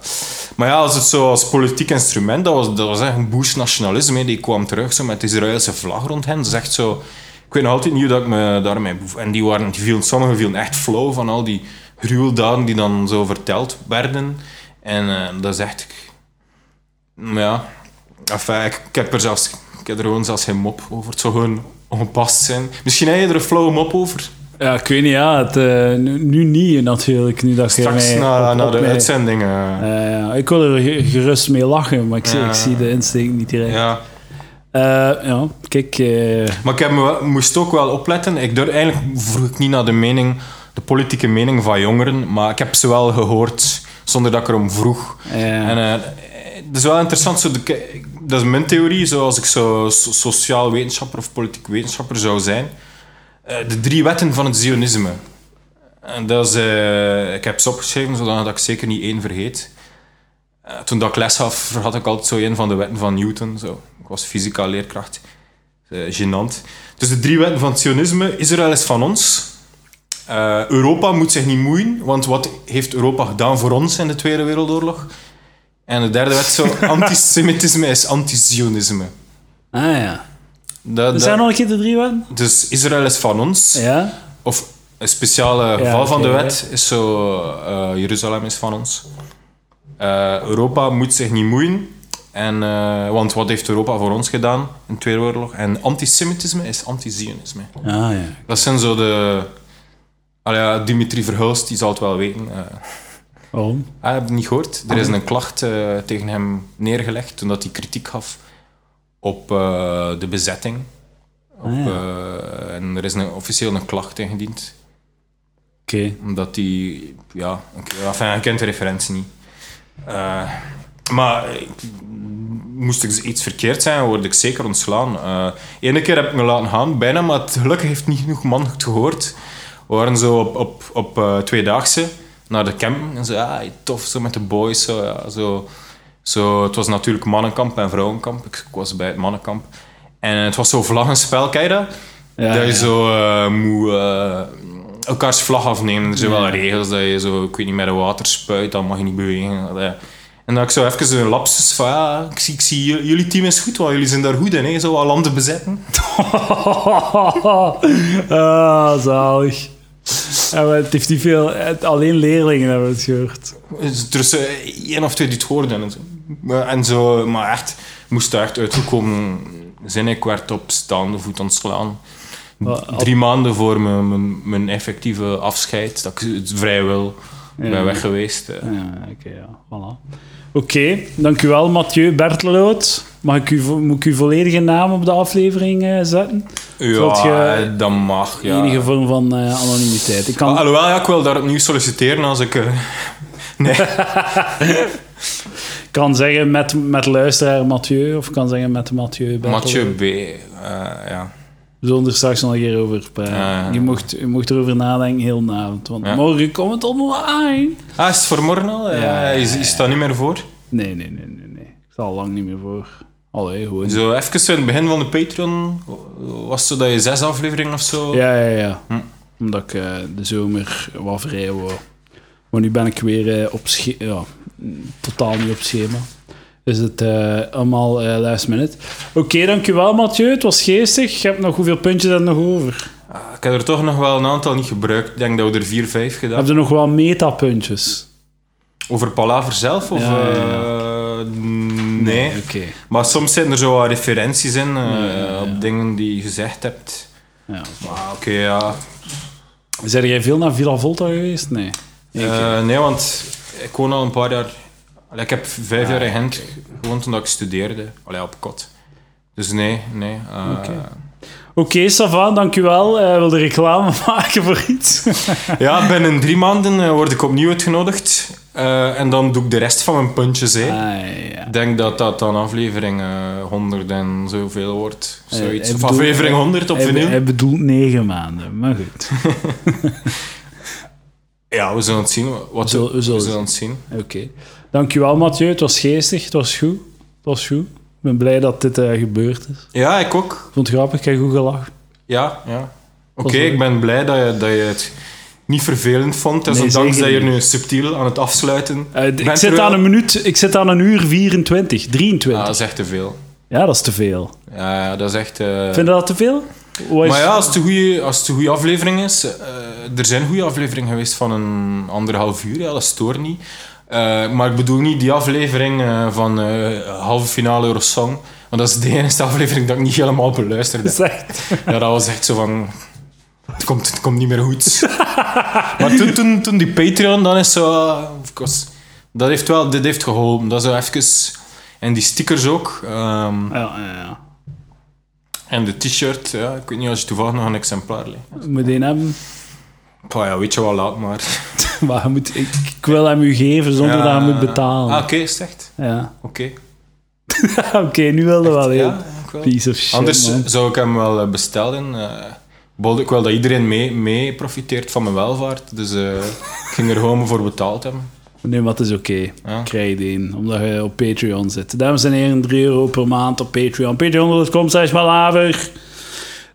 maar ja, als het zo als politiek instrument, dat was, dat was echt een Bush nationalisme. Die kwam terug zo met de Israëlse vlag rond hen. Dat is echt zo... Ik weet nog altijd niet hoe ik me daarmee. En die waren, die vielen, sommigen vielen echt flauw van al die gruweldaden die dan zo verteld werden. En eh, dat is echt... Ja... Enfin, ik, heb er zelfs... Ik heb er gewoon zelfs geen mop over. Het zou gewoon ongepast zijn. Misschien heb je er een flauwe mop over. Ja, ik weet niet, ja. Het, eh, nu, nu niet natuurlijk. Nu dat Straks na, de mij- uitzending. eh, ja, ik wil er ge- gerust mee lachen, maar ik, zie, ik zie de insteek niet direct. ja. Eh, ja, kijk... Maar ik heb me moest ook wel opletten. Ik durf, eigenlijk vroeg ik niet naar de mening, de politieke mening van jongeren, maar ik heb ze wel gehoord zonder dat ik erom vroeg. Ja. En het is wel interessant, zo de, dat is mijn theorie, zoals ik zo so- sociaal wetenschapper of politiek wetenschapper zou zijn. Eh, de drie wetten van het Zionisme. En dat is, eh, ik heb ze opgeschreven, zodat ik zeker niet één vergeet. Eh, toen dat ik les gaf, had ik altijd zo een van de wetten van Newton. Zo. Ik was fysica leerkracht. Gênant. Dus de drie wetten van het Zionisme. Israël is van ons. Europa moet zich niet moeien, want wat heeft Europa gedaan voor ons in de Tweede Wereldoorlog? En de derde wet zo, [LAUGHS] antisemitisme is anti-Zionisme. Ah ja. Dat, Er dat- zijn nog een keer de drie wetten? dus Israël is van ons. Ja. Of een speciale geval van de ja. wet is zo, eh, Jeruzalem is van ons. Eh, Europa moet zich niet moeien. En, eh, want wat heeft Europa voor ons gedaan in de Tweede Wereldoorlog? En antisemitisme is anti-Zionisme. Ah ja. Dat zijn zo de... Allee, ja, Dimitri Verhulst, die zal het wel weten. Waarom? Ah, heb niet gehoord? Er is een klacht eh, tegen hem neergelegd toen dat hij kritiek gaf op eh, de bezetting. Op, Ah, ja. eh, en er is een, officieel een klacht ingediend. Oké. Omdat hij... Ja, enfin, je kent de referentie niet. Maar moest ik iets verkeerd zijn, word ik zeker ontslaan. Eh Ene keer heb ik me laten gaan, bijna, maar het gelukkig heeft niet genoeg man het gehoord. We waren zo op, op, op eh, tweedaagse naar de camp. En zo, ah, tof, zo met de boys. Zo, ja, zo, zo, het was natuurlijk mannenkamp en vrouwenkamp. Ik, was bij het mannenkamp. En het was zo vlaggenspel, je dat? Ja, dat je ja. zo eh, moet eh, elkaars vlag afnemen. Er zijn wel Ja. regels dat je zo, ik weet niet, met een water spuit, dan mag je niet bewegen. Dat, eh. En dat ik zo even een lapsus van, ja, ik zie, ik zie jullie team is goed, want jullie zijn daar goed in, hè, zo wat landen bezetten. [LAUGHS] ah, zalig. Het heeft niet veel... alleen leerlingen hebben het gehoord. Dus één of twee die het hoorden. En zo. Maar, echt, moest daar echt uitgekomen zijn. Ik werd op staande voet ontslaan. Drie maanden voor mijn, mijn, mijn effectieve afscheid, dat ik vrijwel ben weg geweest. eh. Ja, oké, ja. Voilà. Oké, dankjewel Mathieu Berteloot. Mag ik u, moet ik uw volledige naam op de aflevering eh, zetten? Ja, je- dat mag. Ja. Enige vorm van eh, anonimiteit. Ik kan... Ah, Alhoewel, ja, ik wil daar opnieuw solliciteren als ik... eh, [LAUGHS] nee. kan zeggen met, met luisteraar Mathieu, of kan zeggen met Mathieu Berteloot. Mathieu B. eh, ja. We zullen er straks nog een keer over praten. Ja, ja. Je, mocht, je mocht erover nadenken heel de avond, want Ja. morgen komt het online. Ah, is het voor morgen al? Ja, is, daar niet meer voor? Nee, nee, nee, nee, nee. Ik sta al lang niet meer voor. Allee, gewoon. Zo, even in het begin van de Patreon was het zo dat je zes afleveringen of zo... Ja, ja, ja. Hm. Omdat ik eh, de zomer wat vrij wou. Maar nu ben ik weer eh, op ja, totaal niet op schema. Is het eh, allemaal eh, last minute. Oké, dankjewel Mathieu. Het was geestig. Je hebt nog hoeveel puntjes er nog over? Ah, Ik heb er toch nog wel een aantal niet gebruikt. Ik denk dat we er vier, vijf gedaan Heb je nog wel metapuntjes? Over Palaver zelf? Of, Ja, ja, ja. eh, nee. Maar soms zijn er zo wat referenties in op dingen die je gezegd hebt. Ja. Maar oké, ja. Zijn jij veel naar Villa Volta geweest? Nee. Nee, want ik woon al een paar jaar... Allee, ik heb vijf Ah, jaar in Gent gewoond toen ik studeerde. Allee, op kot. Dus nee, nee. eh, Oké. Oké, Savan, dankjewel. Eh wil de reclame [LAUGHS] maken voor iets? [LAUGHS] Ja, binnen drie maanden eh, word ik opnieuw uitgenodigd. Eh, en dan doe ik de rest van mijn puntjes. Ah, ja. Ik denk dat dat dan aflevering eh 100 en zoveel wordt. Zoiets. hij of bedoelt- aflevering 100 op hij, vinyl. hij bedoelt negen maanden, maar goed. [LAUGHS] Ja, we zullen het zien. Wat We zullen- we we zullen zullen het zien. Oké. Dankjewel, Mathieu. Het was geestig. Het was goed. Het was goed. Ik ben blij dat dit eh, gebeurd is. Ja, ik ook. Ik vond het grappig. Ik heb goed gelachen. Ja, ja. Oké, ik ben blij dat je, dat je het niet vervelend vond. Nee, Desondanks zeker dat je nu subtiel aan het afsluiten Eh, d- ik, zit aan een minuut, ik zit aan een uur 24, 23. Ah, dat is echt te veel. Ja, dat is te veel. Ja, dat is echt... eh, Vind je dat te veel? Is- Maar ja, als het een goede, als het een goede aflevering is... eh, er zijn goede afleveringen geweest van een anderhalf uur, ja, dat stoort niet. Eh, maar ik bedoel niet die aflevering eh, van eh, halve finale Eurosong. Want dat is de [LAUGHS] enige aflevering dat ik niet helemaal beluisterde. Ja, dat was echt zo van... Het komt, het komt niet meer goed. [LAUGHS] maar toen, toen, toen die Patreon, dan is zo... of course, dat heeft wel... Dit heeft geholpen. Dat is even... En die stickers ook. ehm, Ja, ja, ja. En de t-shirt, ja, ik weet niet als je toevallig nog een exemplaar ligt. Moet je hebben. Pah, ja, weet je wel, laat maar. [LAUGHS] Maar moet, ik, ik wil hem u geven zonder Ja. dat je moet betalen. Ah, oké, is het echt? Ja. Oké. [LAUGHS] Oké, nu wilde wel heel. Ja, wel. Piece of shit, Anders man. zou ik hem wel eh, bestellen. bolde ik wil dat iedereen mee, mee profiteert van mijn welvaart. Dus eh, ik ging er gewoon voor betaald hebben. Nee, maar het is oké. Ja. Krijg je een, omdat je op Patreon zit. Dames en heren, 3 euro per maand op Patreon. Patreon.com slash malaver.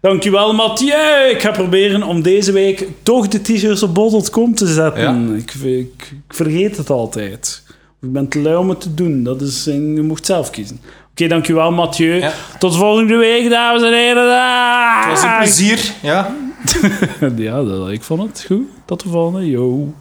Dankjewel, Mathieu. Ik ga proberen om deze week toch de t-shirts op bol.com te zetten. Ik, ik, ik vergeet het altijd. Ik ben te lui om het te doen. Dat is, je mocht zelf kiezen. Oké, dankjewel, Mathieu. Ja. Tot volgende week, dames en heren. Het was een plezier, ja. [LAUGHS] ja, dat, ik vond het goed. Tot de volgende. Yo.